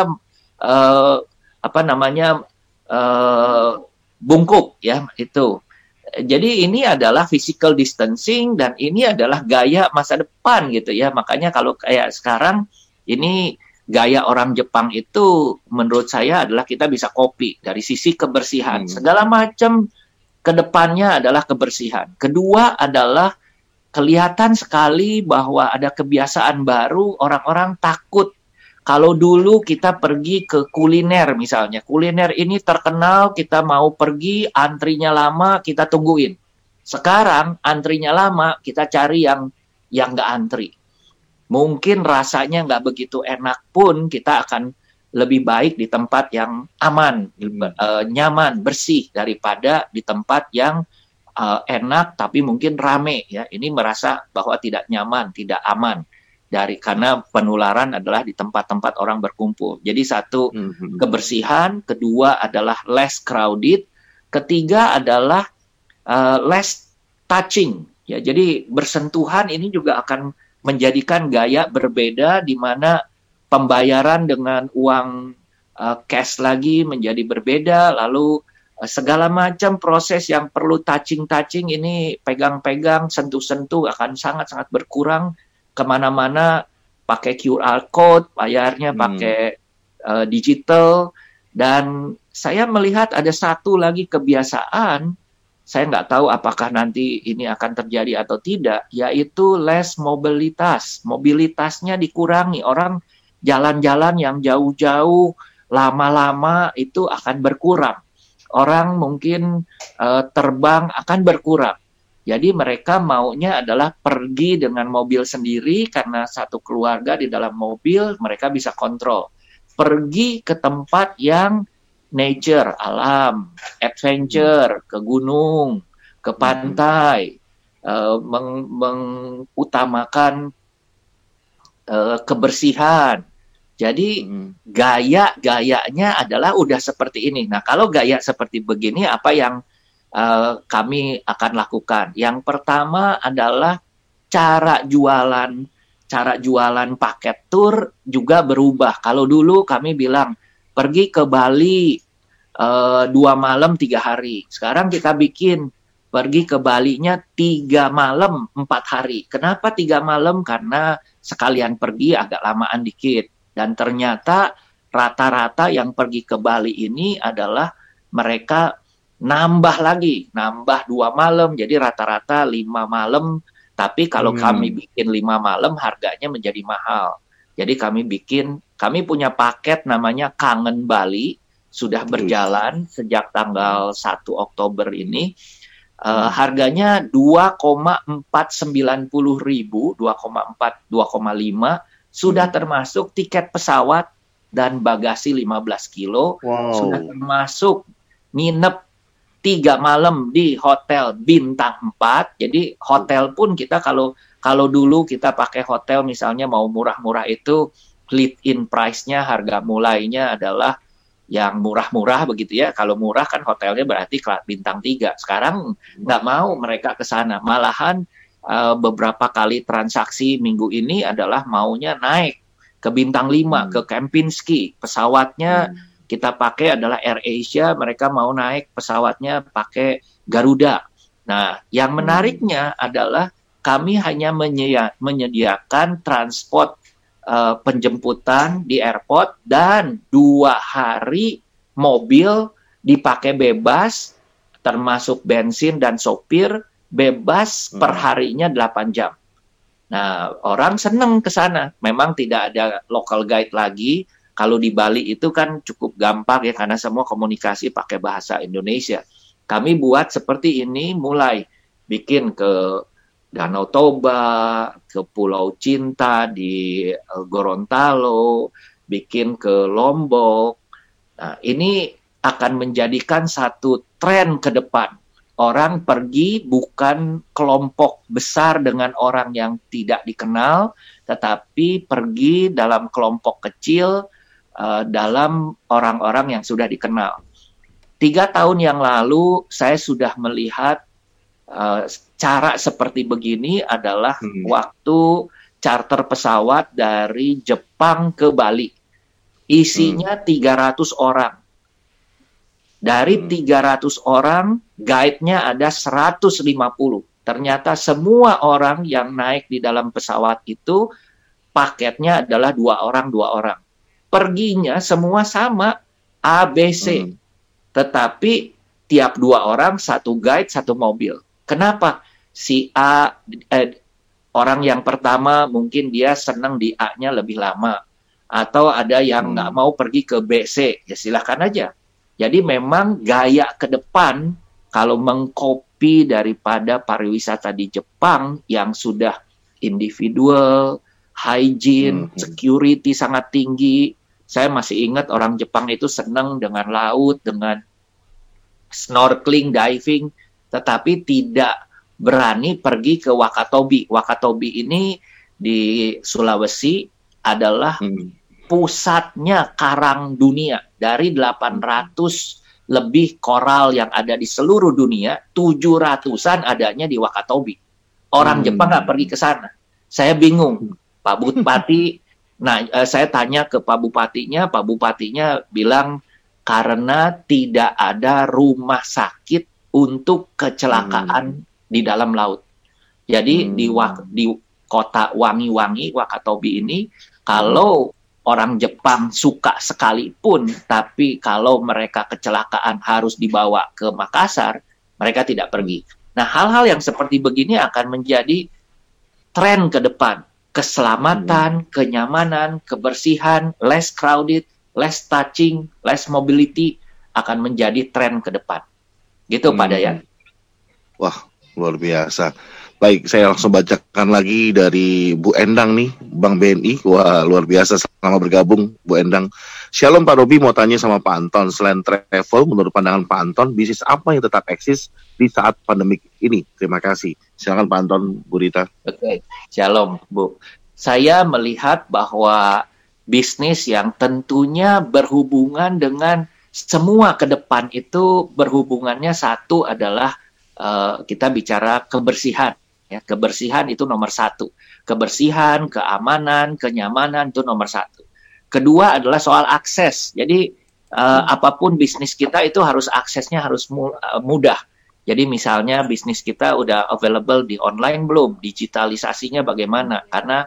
[SPEAKER 2] uh, apa namanya uh, bungkuk ya itu jadi ini adalah physical distancing dan ini adalah gaya masa depan gitu ya. Makanya kalau kayak sekarang ini gaya orang Jepang itu menurut saya adalah kita bisa kopi dari sisi kebersihan. Hmm. Segala macam ke depannya adalah kebersihan. Kedua adalah kelihatan sekali bahwa ada kebiasaan baru orang-orang takut kalau dulu kita pergi ke kuliner misalnya, kuliner ini terkenal, kita mau pergi, antrinya lama, kita tungguin. Sekarang antrinya lama, kita cari yang yang nggak antri. Mungkin rasanya nggak begitu enak pun, kita akan lebih baik di tempat yang aman, uh, nyaman, bersih daripada di tempat yang uh, enak tapi mungkin rame ya. Ini merasa bahwa tidak nyaman, tidak aman dari karena penularan adalah di tempat-tempat orang berkumpul. Jadi satu mm-hmm. kebersihan, kedua adalah less crowded, ketiga adalah uh, less touching. Ya, jadi bersentuhan ini juga akan menjadikan gaya berbeda di mana pembayaran dengan uang uh, cash lagi menjadi berbeda, lalu uh, segala macam proses yang perlu touching-touching ini pegang-pegang, sentuh-sentuh akan sangat-sangat berkurang ke mana-mana pakai QR code, bayarnya hmm. pakai uh, digital, dan saya melihat ada satu lagi kebiasaan, saya nggak tahu apakah nanti ini akan terjadi atau tidak, yaitu less mobilitas. Mobilitasnya dikurangi, orang jalan-jalan yang jauh-jauh, lama-lama itu akan berkurang. Orang mungkin uh, terbang akan berkurang jadi mereka maunya adalah pergi dengan mobil sendiri karena satu keluarga di dalam mobil mereka bisa kontrol. Pergi ke tempat yang nature, alam, adventure, ke gunung, ke pantai, uh, meng mengutamakan uh, kebersihan. Jadi hmm. gaya-gayanya adalah udah seperti ini. Nah, kalau gaya seperti begini apa yang uh, kami akan lakukan. Yang pertama adalah cara jualan cara jualan paket tour juga berubah. Kalau dulu kami bilang pergi ke Bali uh, dua malam tiga hari. Sekarang kita bikin pergi ke Bali-nya tiga malam empat hari. Kenapa tiga malam? Karena sekalian pergi agak lamaan dikit. Dan ternyata rata-rata yang pergi ke Bali ini adalah mereka nambah lagi, nambah dua malam, jadi rata-rata lima malam. Tapi kalau hmm. kami bikin lima malam, harganya menjadi mahal. Jadi kami bikin, kami punya paket namanya Kangen Bali, sudah berjalan hmm. sejak tanggal 1 Oktober ini. Uh, harganya 2,490 ribu, 2,4, 2,5 sudah hmm. termasuk tiket pesawat dan bagasi 15 kilo, wow. sudah termasuk nginep tiga malam di hotel bintang 4. Jadi hotel pun kita kalau kalau dulu kita pakai hotel misalnya mau murah-murah itu lead in price-nya harga mulainya adalah yang murah-murah begitu ya. Kalau murah kan hotelnya berarti bintang 3. Sekarang nggak mau mereka ke sana. Malahan uh, beberapa kali transaksi minggu ini adalah maunya naik ke bintang 5 hmm. ke Kempinski. Pesawatnya hmm kita pakai adalah Air Asia, mereka mau naik pesawatnya pakai Garuda. Nah, yang hmm. menariknya adalah kami hanya menyediakan transport uh, penjemputan di airport dan dua hari mobil dipakai bebas, termasuk bensin dan sopir bebas hmm. per harinya 8 jam. Nah, orang senang ke sana. Memang tidak ada local guide lagi. Kalau di Bali itu kan cukup gampang ya karena semua komunikasi pakai bahasa Indonesia. Kami buat seperti ini mulai bikin ke Danau Toba, ke Pulau Cinta di eh, Gorontalo, bikin ke Lombok. Nah, ini akan menjadikan satu tren ke depan orang pergi bukan kelompok besar dengan orang yang tidak dikenal, tetapi pergi dalam kelompok kecil uh, dalam orang-orang yang sudah dikenal. Tiga tahun yang lalu saya sudah melihat uh, cara seperti begini adalah hmm. waktu charter pesawat dari Jepang ke Bali. Isinya hmm. 300 orang dari 300 hmm. orang, guide-nya ada 150. Ternyata semua orang yang naik di dalam pesawat itu paketnya adalah dua orang, dua orang. Perginya semua sama, ABC. Hmm. Tetapi tiap dua orang satu guide, satu mobil. Kenapa? Si A, eh, orang yang pertama mungkin dia senang di A-nya lebih lama. Atau ada yang hmm. nggak hmm. mau pergi ke BC, ya silahkan aja jadi memang gaya ke depan kalau mengkopi daripada pariwisata di Jepang yang sudah individual, hygiene, hmm. security sangat tinggi. Saya masih ingat orang Jepang itu senang dengan laut, dengan snorkeling, diving, tetapi tidak berani pergi ke Wakatobi. Wakatobi ini di Sulawesi adalah hmm pusatnya karang dunia dari 800 lebih koral yang ada di seluruh dunia, 700-an adanya di Wakatobi. Orang hmm. Jepang nggak pergi ke sana. Saya bingung, Pak Bupati. nah, eh, saya tanya ke Pak Bupatinya, Pak Bupatinya bilang karena tidak ada rumah sakit untuk kecelakaan hmm. di dalam laut. Jadi hmm. di di kota Wangi-Wangi Wakatobi ini kalau orang Jepang suka sekalipun, tapi kalau mereka kecelakaan harus dibawa ke Makassar, mereka tidak pergi. Nah, hal-hal yang seperti begini akan menjadi tren ke depan. Keselamatan, hmm. kenyamanan, kebersihan, less crowded, less touching, less mobility akan menjadi tren ke depan. Gitu hmm. Pak Dayan.
[SPEAKER 1] Wah, luar biasa. Baik, saya langsung bacakan lagi dari Bu Endang nih, Bang BNI. Wah, luar biasa sama bergabung, Bu Endang. Shalom Pak Robi, mau tanya sama Pak Anton. Selain travel, menurut pandangan Pak Anton, bisnis apa yang tetap eksis di saat pandemik ini? Terima kasih. Silakan Pak Anton, Bu Rita.
[SPEAKER 2] Oke, Shalom Bu. Saya melihat bahwa bisnis yang tentunya berhubungan dengan semua ke depan itu berhubungannya satu adalah uh, kita bicara kebersihan Ya, kebersihan itu nomor satu. Kebersihan, keamanan, kenyamanan itu nomor satu. Kedua adalah soal akses. Jadi uh, apa pun bisnis kita itu harus aksesnya harus eh, mudah. Jadi misalnya bisnis kita udah available di online belum? Digitalisasinya bagaimana? Karena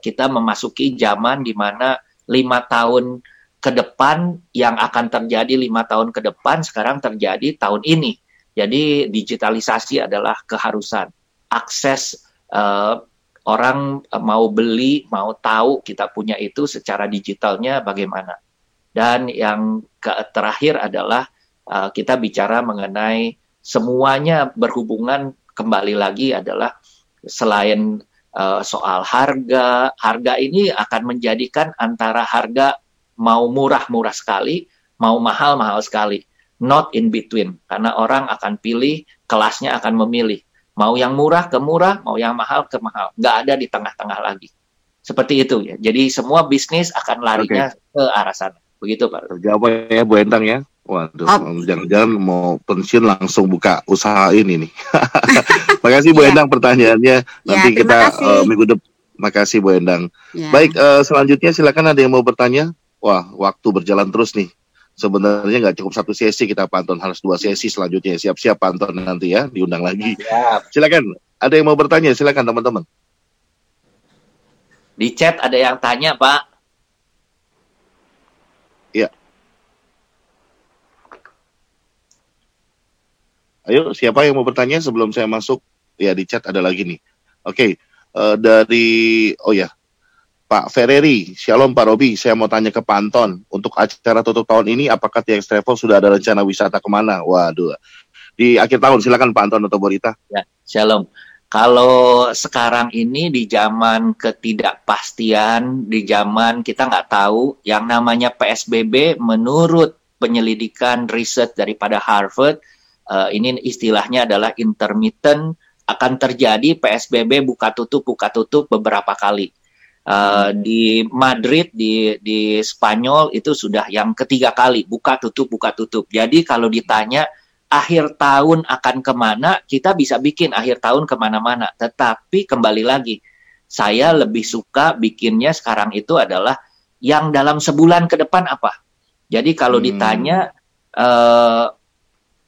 [SPEAKER 2] kita memasuki zaman di mana lima tahun ke depan yang akan terjadi lima tahun ke depan sekarang terjadi tahun ini. Jadi digitalisasi adalah keharusan akses uh, orang mau beli, mau tahu kita punya itu secara digitalnya bagaimana. Dan yang ke terakhir adalah uh, kita bicara mengenai semuanya berhubungan kembali lagi adalah selain uh, soal harga, harga ini akan menjadikan antara harga mau murah-murah sekali, mau mahal-mahal sekali, not in between, karena orang akan pilih, kelasnya akan memilih Mau yang murah ke murah, mau yang mahal ke mahal. Nggak ada di tengah-tengah lagi. Seperti itu ya. Jadi semua bisnis akan larinya okay. ke arah sana. Begitu Pak.
[SPEAKER 1] Terjawab ya Bu Endang ya. Waduh, jangan-jangan mau pensiun langsung buka usaha ini nih. Makasih Bu yeah. Endang pertanyaannya. Ya, Nanti ya, kita uh, minggu depan. Makasih Bu Endang. Ya. Baik, uh, selanjutnya silakan ada yang mau bertanya. Wah, waktu berjalan terus nih sebenarnya nggak cukup satu sesi kita pantun harus dua sesi selanjutnya. Siap-siap pantun nanti ya diundang lagi. Siap. silakan ada yang mau bertanya silakan teman-teman.
[SPEAKER 2] Di chat ada yang tanya pak.
[SPEAKER 1] Ya. Ayo siapa yang mau bertanya sebelum saya masuk? Ya di chat ada lagi nih. Oke uh, dari oh ya Pak Ferreri, Shalom Pak Robi, saya mau tanya ke Pak Anton, untuk acara tutup tahun ini apakah TX Travel sudah ada rencana wisata ke mana? Waduh, di akhir tahun silakan Pak Anton atau Borita.
[SPEAKER 2] Ya, Shalom. Kalau sekarang ini di zaman ketidakpastian, di zaman kita nggak tahu yang namanya PSBB menurut penyelidikan riset daripada Harvard, uh, ini istilahnya adalah intermittent akan terjadi PSBB buka tutup buka tutup beberapa kali. Uh, di Madrid di di Spanyol itu sudah yang ketiga kali buka tutup buka tutup. Jadi kalau ditanya akhir tahun akan ke mana, kita bisa bikin akhir tahun ke mana-mana. Tetapi kembali lagi, saya lebih suka bikinnya sekarang itu adalah yang dalam sebulan ke depan apa. Jadi kalau hmm. ditanya uh,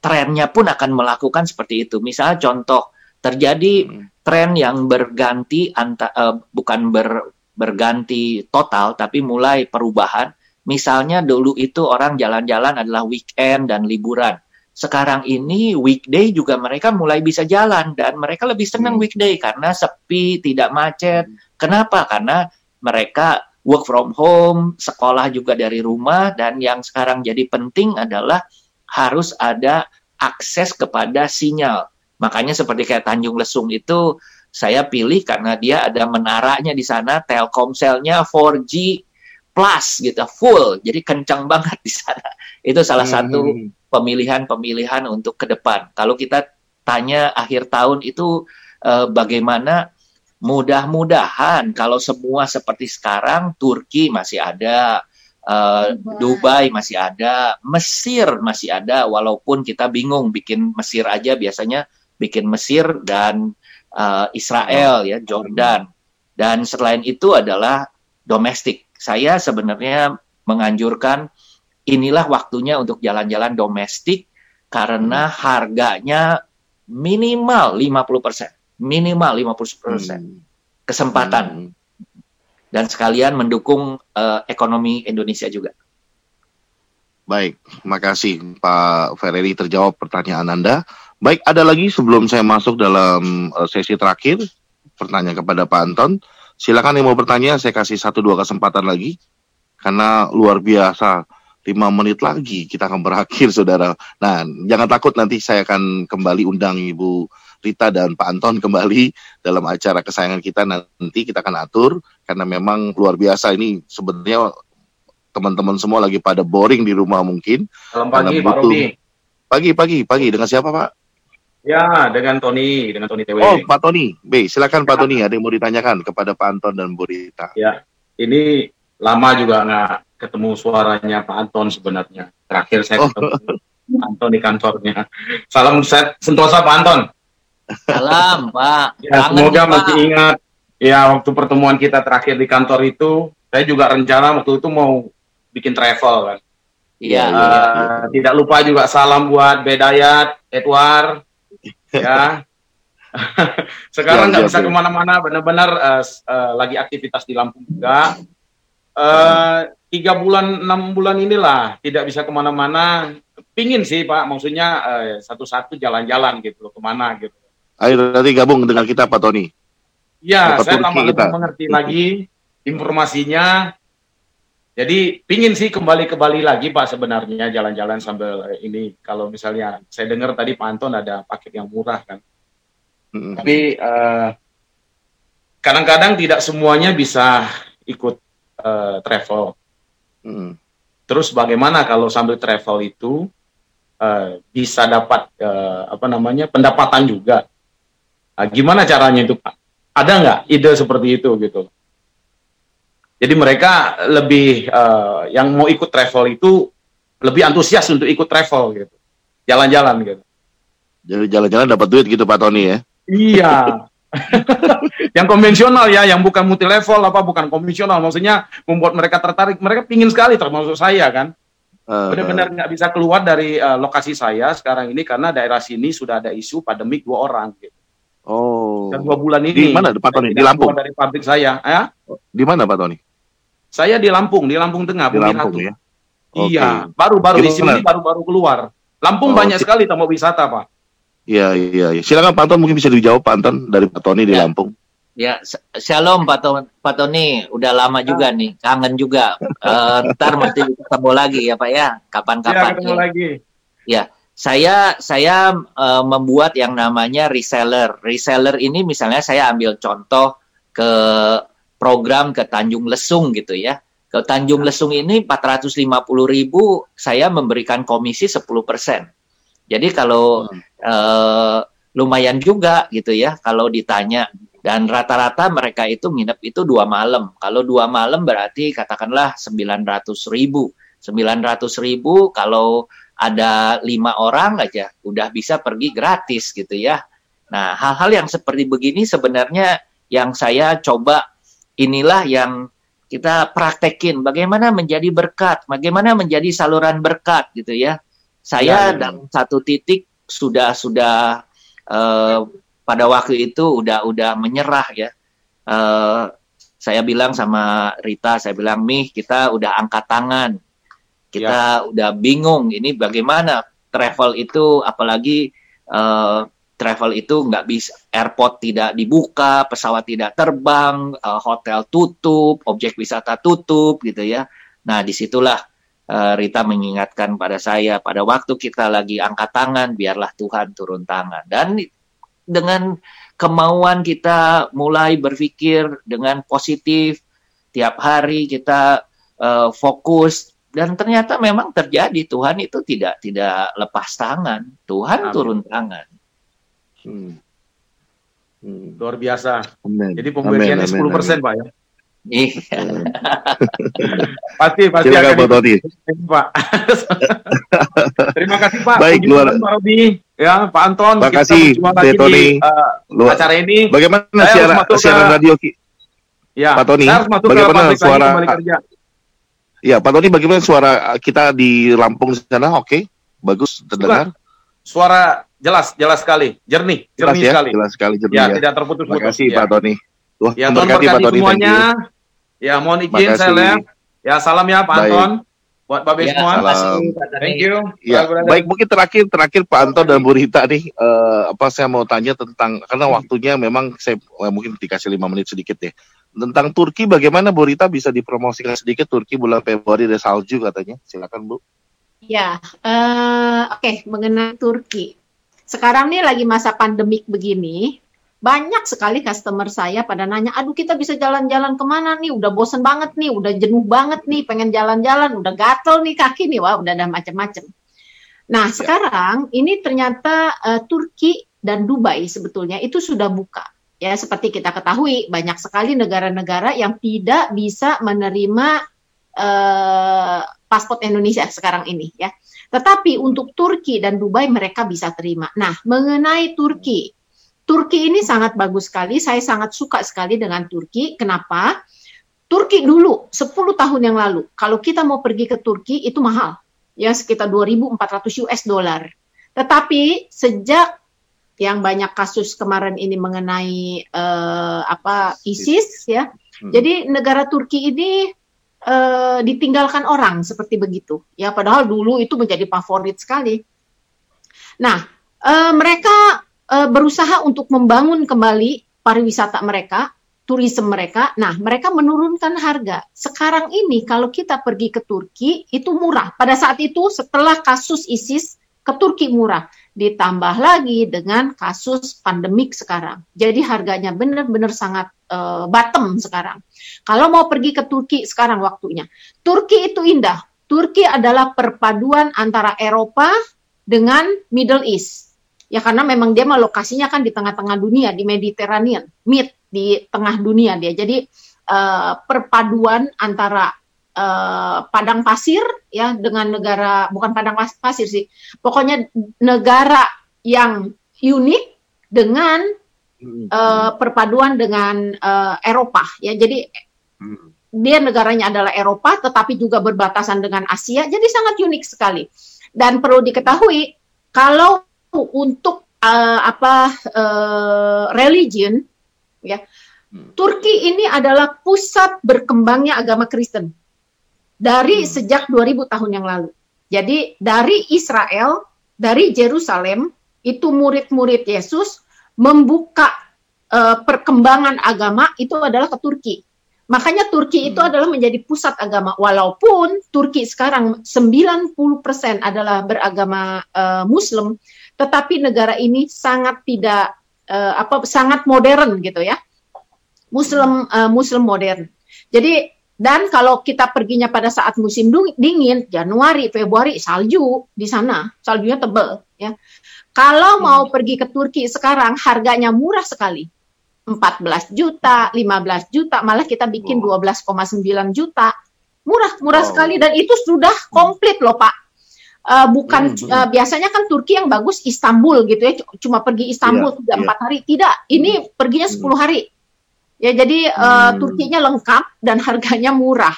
[SPEAKER 2] trennya pun akan melakukan seperti itu. Misalnya contoh terjadi hmm. tren yang berganti anta, uh, bukan ber berganti total tapi mulai perubahan. Misalnya dulu itu orang jalan-jalan adalah weekend dan liburan. Sekarang ini weekday juga mereka mulai bisa jalan dan mereka lebih senang hmm. weekday karena sepi, tidak macet. Hmm. Kenapa? Karena mereka work from home, sekolah juga dari rumah dan yang sekarang jadi penting adalah harus ada akses kepada sinyal. Makanya seperti kayak Tanjung Lesung itu saya pilih karena dia ada menaranya di sana, Telkomselnya 4G plus gitu, full. Jadi kencang banget di sana. Itu salah hmm. satu pemilihan-pemilihan untuk ke depan. Kalau kita tanya akhir tahun itu eh, bagaimana mudah-mudahan kalau semua seperti sekarang Turki masih ada uh, Dubai masih ada Mesir masih ada walaupun kita bingung bikin Mesir aja biasanya bikin Mesir dan uh, Israel ya Jordan dan selain itu adalah domestik. Saya sebenarnya menganjurkan inilah waktunya untuk jalan-jalan domestik karena hmm. harganya minimal 50%, minimal 50% hmm. kesempatan. Hmm. Dan sekalian mendukung uh, ekonomi Indonesia juga.
[SPEAKER 1] Baik, makasih Pak Ferreri terjawab pertanyaan Anda. Baik, ada lagi sebelum saya masuk dalam uh, sesi terakhir, pertanyaan kepada Pak Anton. Silakan yang mau bertanya, saya kasih satu dua kesempatan lagi, karena luar biasa. Lima menit lagi kita akan berakhir, saudara. Nah, jangan takut nanti saya akan kembali undang Ibu Rita dan Pak Anton kembali dalam acara kesayangan kita nanti kita akan atur karena memang luar biasa ini sebenarnya teman-teman semua lagi pada boring di rumah mungkin.
[SPEAKER 4] Selamat pagi Pak Robi.
[SPEAKER 1] Pagi, pagi, pagi. Dengan siapa Pak?
[SPEAKER 4] Ya, dengan Tony, dengan Tony TW.
[SPEAKER 1] Oh, Pak Tony. B, silakan Pak Tony. Ada yang mau ditanyakan kepada Pak Anton dan Bu Rita.
[SPEAKER 4] Ya, ini lama juga nggak ketemu suaranya Pak Anton sebenarnya. Terakhir saya oh. ketemu Pak Anton di kantornya. Salam set sentosa Pak Anton.
[SPEAKER 2] Salam Pak.
[SPEAKER 4] Ya, Kangen, semoga Pak. masih ingat. Ya, waktu pertemuan kita terakhir di kantor itu, saya juga rencana waktu itu mau bikin travel kan.
[SPEAKER 2] Iya. Uh, iya.
[SPEAKER 4] Tidak lupa juga salam buat Bedayat, Edward, ya. Sekarang nggak bisa ke mana-mana benar-benar uh, uh, lagi aktivitas di Lampung juga. Uh, tiga bulan enam bulan inilah tidak bisa ke mana-mana. Pingin sih pak maksudnya uh, satu-satu jalan-jalan gitu loh ke mana gitu.
[SPEAKER 1] Ayo nanti gabung dengan kita Pak Tony.
[SPEAKER 4] Ya saya tambah lebih mengerti lagi informasinya jadi pingin sih kembali ke Bali lagi Pak sebenarnya jalan-jalan sambil ini kalau misalnya saya dengar tadi Pak Anton ada paket yang murah kan. Mm-hmm. Tapi eh, kadang-kadang tidak semuanya bisa ikut uh, travel. Mm. Terus bagaimana kalau sambil travel itu uh, bisa dapat uh, apa namanya pendapatan juga? Nah, gimana caranya itu Pak? Ada nggak ide seperti itu gitu? Jadi mereka lebih uh, yang mau ikut travel itu lebih antusias untuk ikut travel gitu, jalan-jalan gitu.
[SPEAKER 1] Jadi jalan-jalan dapat duit gitu Pak Tony ya?
[SPEAKER 4] Iya. yang konvensional ya, yang bukan multi level apa bukan konvensional, maksudnya membuat mereka tertarik. Mereka pingin sekali termasuk saya kan. Uh, Benar-benar nggak bisa keluar dari uh, lokasi saya sekarang ini karena daerah sini sudah ada isu pandemik dua orang gitu.
[SPEAKER 1] Oh.
[SPEAKER 4] Dan dua bulan ini.
[SPEAKER 1] Di mana Pak Tony? Di Lampung.
[SPEAKER 4] Dari pabrik saya, ya?
[SPEAKER 1] Di mana Pak Tony?
[SPEAKER 4] Saya di Lampung, di Lampung Tengah, di Bumi Lampung, ya? Iya, baru-baru di sini baru-baru keluar. Lampung oh, banyak sekali tempat wisata, Pak.
[SPEAKER 1] Iya, iya, iya. Silakan Pak Anton mungkin bisa dijawab Pak Anton dari Pak Tony di ya. Lampung.
[SPEAKER 2] Ya, shalom Pak, Tony. Pak Tony. Udah lama juga nih, kangen juga. Uh, ntar mesti ketemu lagi ya Pak ya, kapan-kapan. Ya, ketemu ya. lagi. Ya, saya saya uh, membuat yang namanya reseller. Reseller ini misalnya saya ambil contoh ke program ke Tanjung Lesung gitu ya. Ke Tanjung Lesung ini 450 ribu, saya memberikan komisi 10 persen. Jadi kalau hmm. uh, lumayan juga gitu ya, kalau ditanya dan rata-rata mereka itu nginep itu dua malam. Kalau dua malam berarti katakanlah 900 ribu. 900 ribu kalau ada lima orang aja udah bisa pergi gratis gitu ya. Nah hal-hal yang seperti begini sebenarnya yang saya coba inilah yang kita praktekin bagaimana menjadi berkat, bagaimana menjadi saluran berkat gitu ya. Saya ya, ya. dalam satu titik sudah sudah uh, pada waktu itu udah udah menyerah ya. Uh, saya bilang sama Rita, saya bilang Mih kita udah angkat tangan, kita ya. udah bingung ini bagaimana travel itu, apalagi uh, travel itu nggak bisa, airport tidak dibuka, pesawat tidak terbang, uh, hotel tutup, objek wisata tutup gitu ya. Nah di situlah uh, Rita mengingatkan pada saya pada waktu kita lagi angkat tangan, biarlah Tuhan turun tangan dan dengan kemauan kita mulai berpikir dengan positif tiap hari kita uh, fokus dan ternyata memang terjadi Tuhan itu tidak tidak lepas tangan Tuhan Amin. turun tangan
[SPEAKER 4] hmm. Hmm. luar biasa Amen. jadi pemberiannya sepuluh persen pak ya Iya. pasti pasti Silakan akan Pak Pak. Terima kasih Pak.
[SPEAKER 1] Baik, luar.
[SPEAKER 4] Pak Robi, ya Pak Anton.
[SPEAKER 1] Terima kasih, Tony. Uh,
[SPEAKER 4] luar. acara ini.
[SPEAKER 1] Bagaimana siaran, siaran radio Ki?
[SPEAKER 4] Ya,
[SPEAKER 1] Pak Tony, bagaimana suara Ya, Pak Tony, bagaimana suara kita di Lampung sana? Oke, okay. bagus terdengar.
[SPEAKER 4] Suara jelas, jelas sekali, jernih, jernih
[SPEAKER 1] jelas, ya?
[SPEAKER 4] sekali.
[SPEAKER 1] Jelas sekali, jernih.
[SPEAKER 4] Ya, ya. tidak terputus-putus.
[SPEAKER 1] Terima kasih, ya. Pak Tony.
[SPEAKER 4] Tuh, ya, Tuhan berkati Pak Tony. Semuanya. Ya, mohon izin saya lihat. Ya, salam ya Pak Anton. Buat Babe ya, semua.
[SPEAKER 1] Salam. Thank you. Ya, baik mungkin terakhir terakhir Pak Anton dan Bu Rita nih uh, apa saya mau tanya tentang karena waktunya memang saya uh, mungkin dikasih lima menit sedikit ya. Tentang Turki bagaimana Bu Rita bisa dipromosikan sedikit Turki bulan Februari ada salju katanya. Silakan Bu.
[SPEAKER 3] Ya, uh, oke okay, mengenai Turki. Sekarang nih lagi masa pandemik begini, banyak sekali customer saya pada nanya, aduh kita bisa jalan-jalan ke mana nih, udah bosen banget nih, udah jenuh banget nih, pengen jalan-jalan, udah gatel nih kaki nih, wah udah ada macam-macam. Nah ya. sekarang ini ternyata uh, Turki dan Dubai sebetulnya itu sudah buka. Ya seperti kita ketahui banyak sekali negara-negara yang tidak bisa menerima uh, paspor Indonesia sekarang ini ya. Tetapi untuk Turki dan Dubai mereka bisa terima. Nah mengenai Turki Turki ini sangat bagus sekali. Saya sangat suka sekali dengan Turki. Kenapa? Turki dulu 10 tahun yang lalu, kalau kita mau pergi ke Turki itu mahal, ya sekitar 2.400 US dollar. Tetapi sejak yang banyak kasus kemarin ini mengenai uh, apa ISIS ya, hmm. jadi negara Turki ini uh, ditinggalkan orang seperti begitu. Ya padahal dulu itu menjadi favorit sekali. Nah uh, mereka uh, berusaha untuk membangun kembali pariwisata mereka, turisme mereka. Nah, mereka menurunkan harga. Sekarang ini kalau kita pergi ke Turki itu murah. Pada saat itu setelah kasus ISIS ke Turki murah. Ditambah lagi dengan kasus pandemik sekarang. Jadi harganya benar-benar sangat uh, bottom sekarang. Kalau mau pergi ke Turki sekarang waktunya. Turki itu indah. Turki adalah perpaduan antara Eropa dengan Middle East ya karena memang dia lokasinya kan di tengah-tengah dunia di Mediterranean mid di tengah dunia dia jadi uh, perpaduan antara uh, padang pasir ya dengan negara bukan padang pasir sih. Pokoknya negara yang unik dengan uh, perpaduan dengan uh, Eropa ya. Jadi hmm. dia negaranya adalah Eropa tetapi juga berbatasan dengan Asia. Jadi sangat unik sekali. Dan perlu diketahui kalau untuk uh, apa uh, religion ya hmm. Turki ini adalah pusat berkembangnya agama Kristen dari hmm. sejak 2000 tahun yang lalu. Jadi dari Israel, dari Jerusalem itu murid-murid Yesus membuka uh, perkembangan agama itu adalah ke Turki. Makanya Turki itu hmm. adalah menjadi pusat agama. Walaupun Turki sekarang 90% adalah beragama uh, Muslim, tetapi negara ini sangat tidak uh, apa sangat modern gitu ya. Muslim uh, Muslim modern. Jadi dan kalau kita perginya pada saat musim dingin, Januari, Februari, salju di sana, saljunya tebal ya. Kalau hmm. mau pergi ke Turki sekarang harganya murah sekali. 14 juta, 15 juta, malah kita bikin wow. 12,9 juta. Murah, murah wow. sekali dan itu sudah komplit loh, Pak. Uh, bukan hmm, uh, biasanya kan Turki yang bagus Istanbul gitu ya, cuma pergi Istanbul yeah, tiga empat yeah. hari. Tidak, ini hmm. perginya 10 hari. Ya, jadi uh, hmm. Turkinya lengkap dan harganya murah.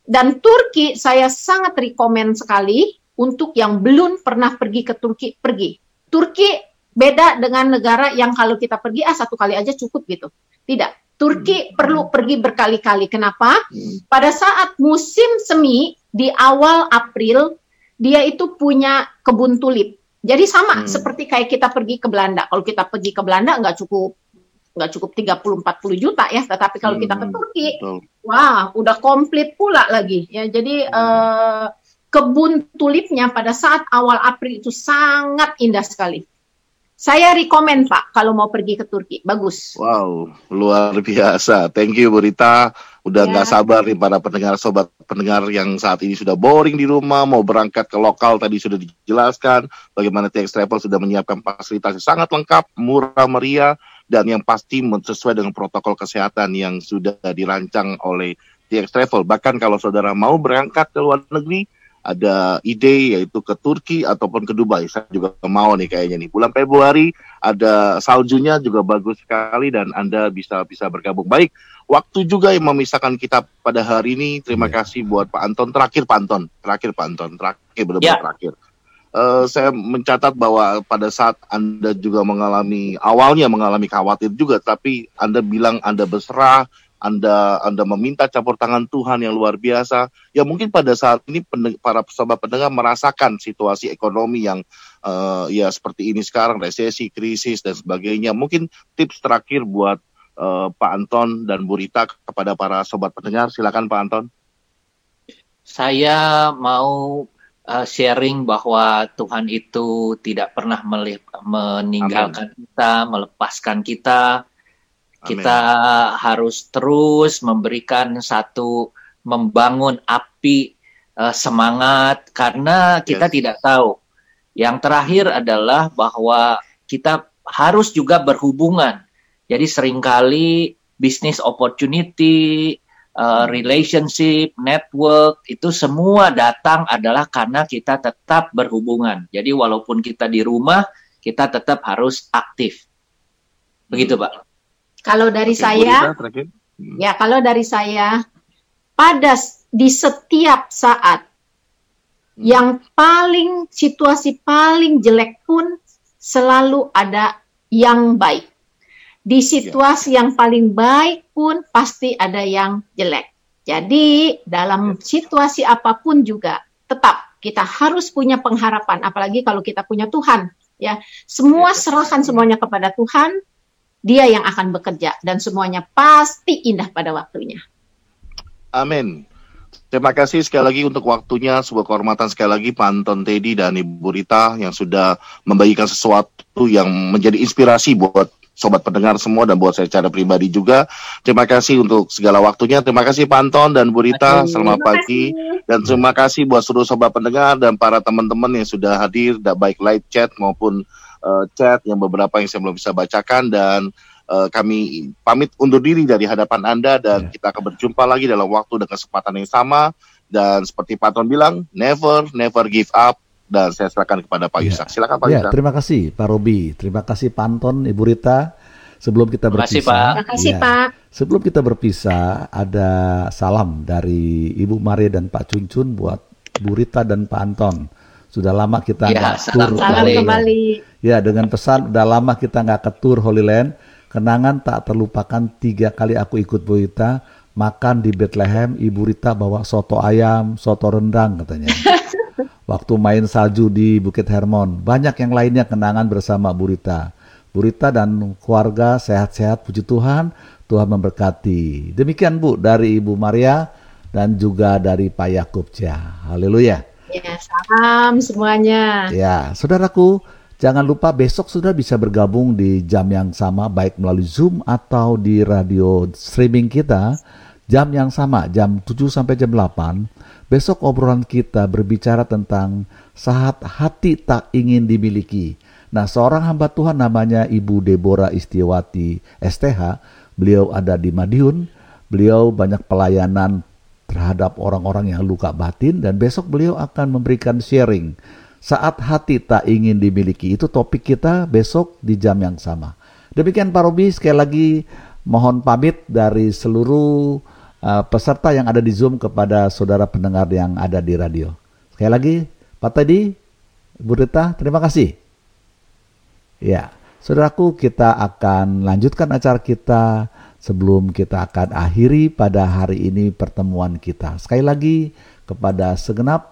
[SPEAKER 3] Dan Turki saya sangat rekomend sekali untuk yang belum pernah pergi ke Turki pergi. Turki beda dengan negara yang kalau kita pergi ah satu kali aja cukup gitu. Tidak. Turki hmm. perlu pergi berkali-kali. Kenapa? Hmm. Pada saat musim semi di awal April dia itu punya kebun tulip. Jadi sama hmm. seperti kayak kita pergi ke Belanda. Kalau kita pergi ke Belanda nggak cukup nggak cukup 30 40 juta ya, tetapi kalau hmm. kita ke hmm, Turki, Betul. wah, udah komplit pula lagi ya. Jadi hmm. uh, kebun tulipnya pada saat awal April itu sangat indah sekali. Saya rekomend Pak kalau mau pergi ke Turki, bagus.
[SPEAKER 1] Wow, luar biasa. Thank you Bu Rita. Udah nggak ya. sabar nih para pendengar sobat pendengar yang saat ini sudah boring di rumah, mau berangkat ke lokal tadi sudah dijelaskan bagaimana TX Travel sudah menyiapkan fasilitas yang sangat lengkap, murah meriah dan yang pasti sesuai dengan protokol kesehatan yang sudah dirancang oleh TX Travel. Bahkan kalau saudara mau berangkat ke luar negeri, ada ide yaitu ke Turki ataupun ke Dubai. Saya juga mau nih kayaknya nih. Bulan Februari ada saljunya juga bagus sekali dan Anda bisa bisa bergabung. Baik, waktu juga yang memisahkan kita pada hari ini. Terima yeah. kasih buat Pak Anton. Terakhir Pak Anton, terakhir Pak Anton, terakhir benar-benar yeah. terakhir. Uh, saya mencatat bahwa pada saat Anda juga mengalami awalnya mengalami khawatir juga, tapi Anda bilang Anda berserah, anda Anda meminta campur tangan Tuhan yang luar biasa. Ya mungkin pada saat ini para sobat pendengar merasakan situasi ekonomi yang uh, ya seperti ini sekarang, resesi, krisis dan sebagainya. Mungkin tips terakhir buat uh, Pak Anton dan Bu Rita kepada para sobat pendengar. Silakan Pak Anton.
[SPEAKER 2] Saya mau uh, sharing bahwa Tuhan itu tidak pernah meninggalkan Amin. kita, melepaskan kita kita harus terus memberikan satu membangun api uh, semangat karena kita yes. tidak tahu. Yang terakhir adalah bahwa kita harus juga berhubungan. Jadi sering kali bisnis opportunity, uh, relationship, network itu semua datang adalah karena kita tetap berhubungan. Jadi walaupun kita di rumah, kita tetap harus aktif. Begitu, Pak.
[SPEAKER 3] Kalau dari Oke, saya, hmm. ya kalau dari saya, pada di setiap saat hmm. yang paling situasi paling jelek pun selalu ada yang baik. Di situasi ya. yang paling baik pun pasti ada yang jelek. Jadi dalam ya. situasi apa pun juga tetap kita harus punya pengharapan, apalagi kalau kita punya Tuhan. Ya, semua ya. serahkan semuanya kepada Tuhan dia yang akan bekerja dan semuanya pasti indah pada waktunya.
[SPEAKER 1] Amin. Terima kasih sekali lagi untuk waktunya, sebuah kehormatan sekali lagi Pak Anton Teddy dan Ibu Rita yang sudah membagikan sesuatu yang menjadi inspirasi buat sobat pendengar semua dan buat saya secara pribadi juga. Terima kasih untuk segala waktunya. Terima kasih Pak Anton dan Bu Rita. Selamat pagi. Dan terima kasih buat seluruh sobat pendengar dan para teman-teman yang sudah hadir, baik live chat maupun uh, chat yang beberapa yang saya belum bisa bacakan dan uh, kami pamit undur diri dari hadapan Anda dan yeah. kita akan berjumpa lagi dalam waktu dan kesempatan yang sama dan seperti Patron bilang never never give up dan saya silakan kepada Pak Yusak. Yeah. Silakan Pak yeah,
[SPEAKER 6] Yusak. Terima kasih Pak Robi, terima kasih Panton, Ibu Rita. Sebelum kita berpisah,
[SPEAKER 3] terima kasih Pak. Ya,
[SPEAKER 6] sebelum kita berpisah, ada salam dari Ibu Maria dan Pak Cuncun buat Bu Rita dan Pak Anton. Sudah lama kita ya, nggak tur
[SPEAKER 3] salam kembali.
[SPEAKER 6] Ya, dengan pesan udah lama kita nggak ke tour Holy Land. Kenangan tak terlupakan tiga kali aku ikut Bu Rita makan di Bethlehem. Ibu Rita bawa soto ayam, soto rendang katanya. Waktu main salju di Bukit Hermon. Banyak yang lainnya kenangan bersama Bu Rita. Burita dan keluarga sehat-sehat, puji Tuhan. Tuhan memberkati. Demikian Bu dari Ibu Maria dan juga dari Pak Yakub. Haleluya.
[SPEAKER 3] Ya, salam semuanya.
[SPEAKER 6] Ya, saudaraku, jangan lupa besok sudah bisa bergabung di jam yang sama baik melalui Zoom atau di radio streaming kita jam yang sama jam 7 sampai jam 8. Besok obrolan kita berbicara tentang saat hati tak ingin dimiliki. Nah, seorang hamba Tuhan namanya Ibu Deborah Istiwati STH Beliau ada di Madiun, beliau banyak pelayanan terhadap orang-orang yang luka batin dan besok beliau akan memberikan sharing saat hati tak ingin dimiliki. Itu topik kita besok di jam yang sama. Demikian Pak Robi, sekali lagi mohon pamit dari seluruh uh, peserta yang ada di Zoom kepada saudara pendengar yang ada di radio. Sekali lagi, Pak Teddy, Bu Rita, terima kasih. Ya. Saudaraku, kita akan lanjutkan acara kita sebelum kita akan akhiri pada hari ini pertemuan kita. Sekali lagi kepada segenap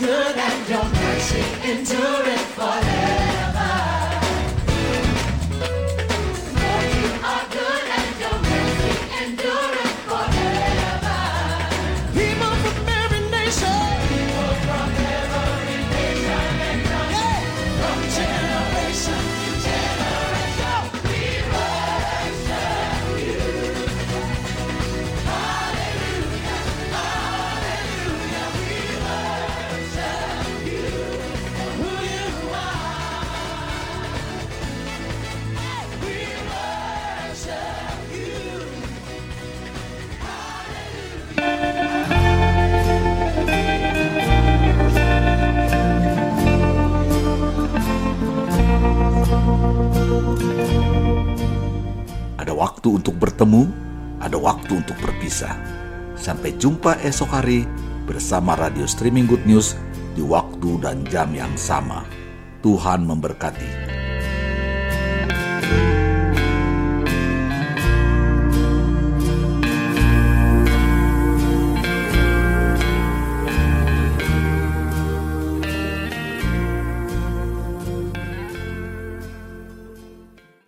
[SPEAKER 6] good and your mercy endureth forever. On, waktu untuk bertemu, ada waktu untuk berpisah. Sampai jumpa esok hari bersama radio streaming Good News di waktu dan jam yang sama. Tuhan memberkati.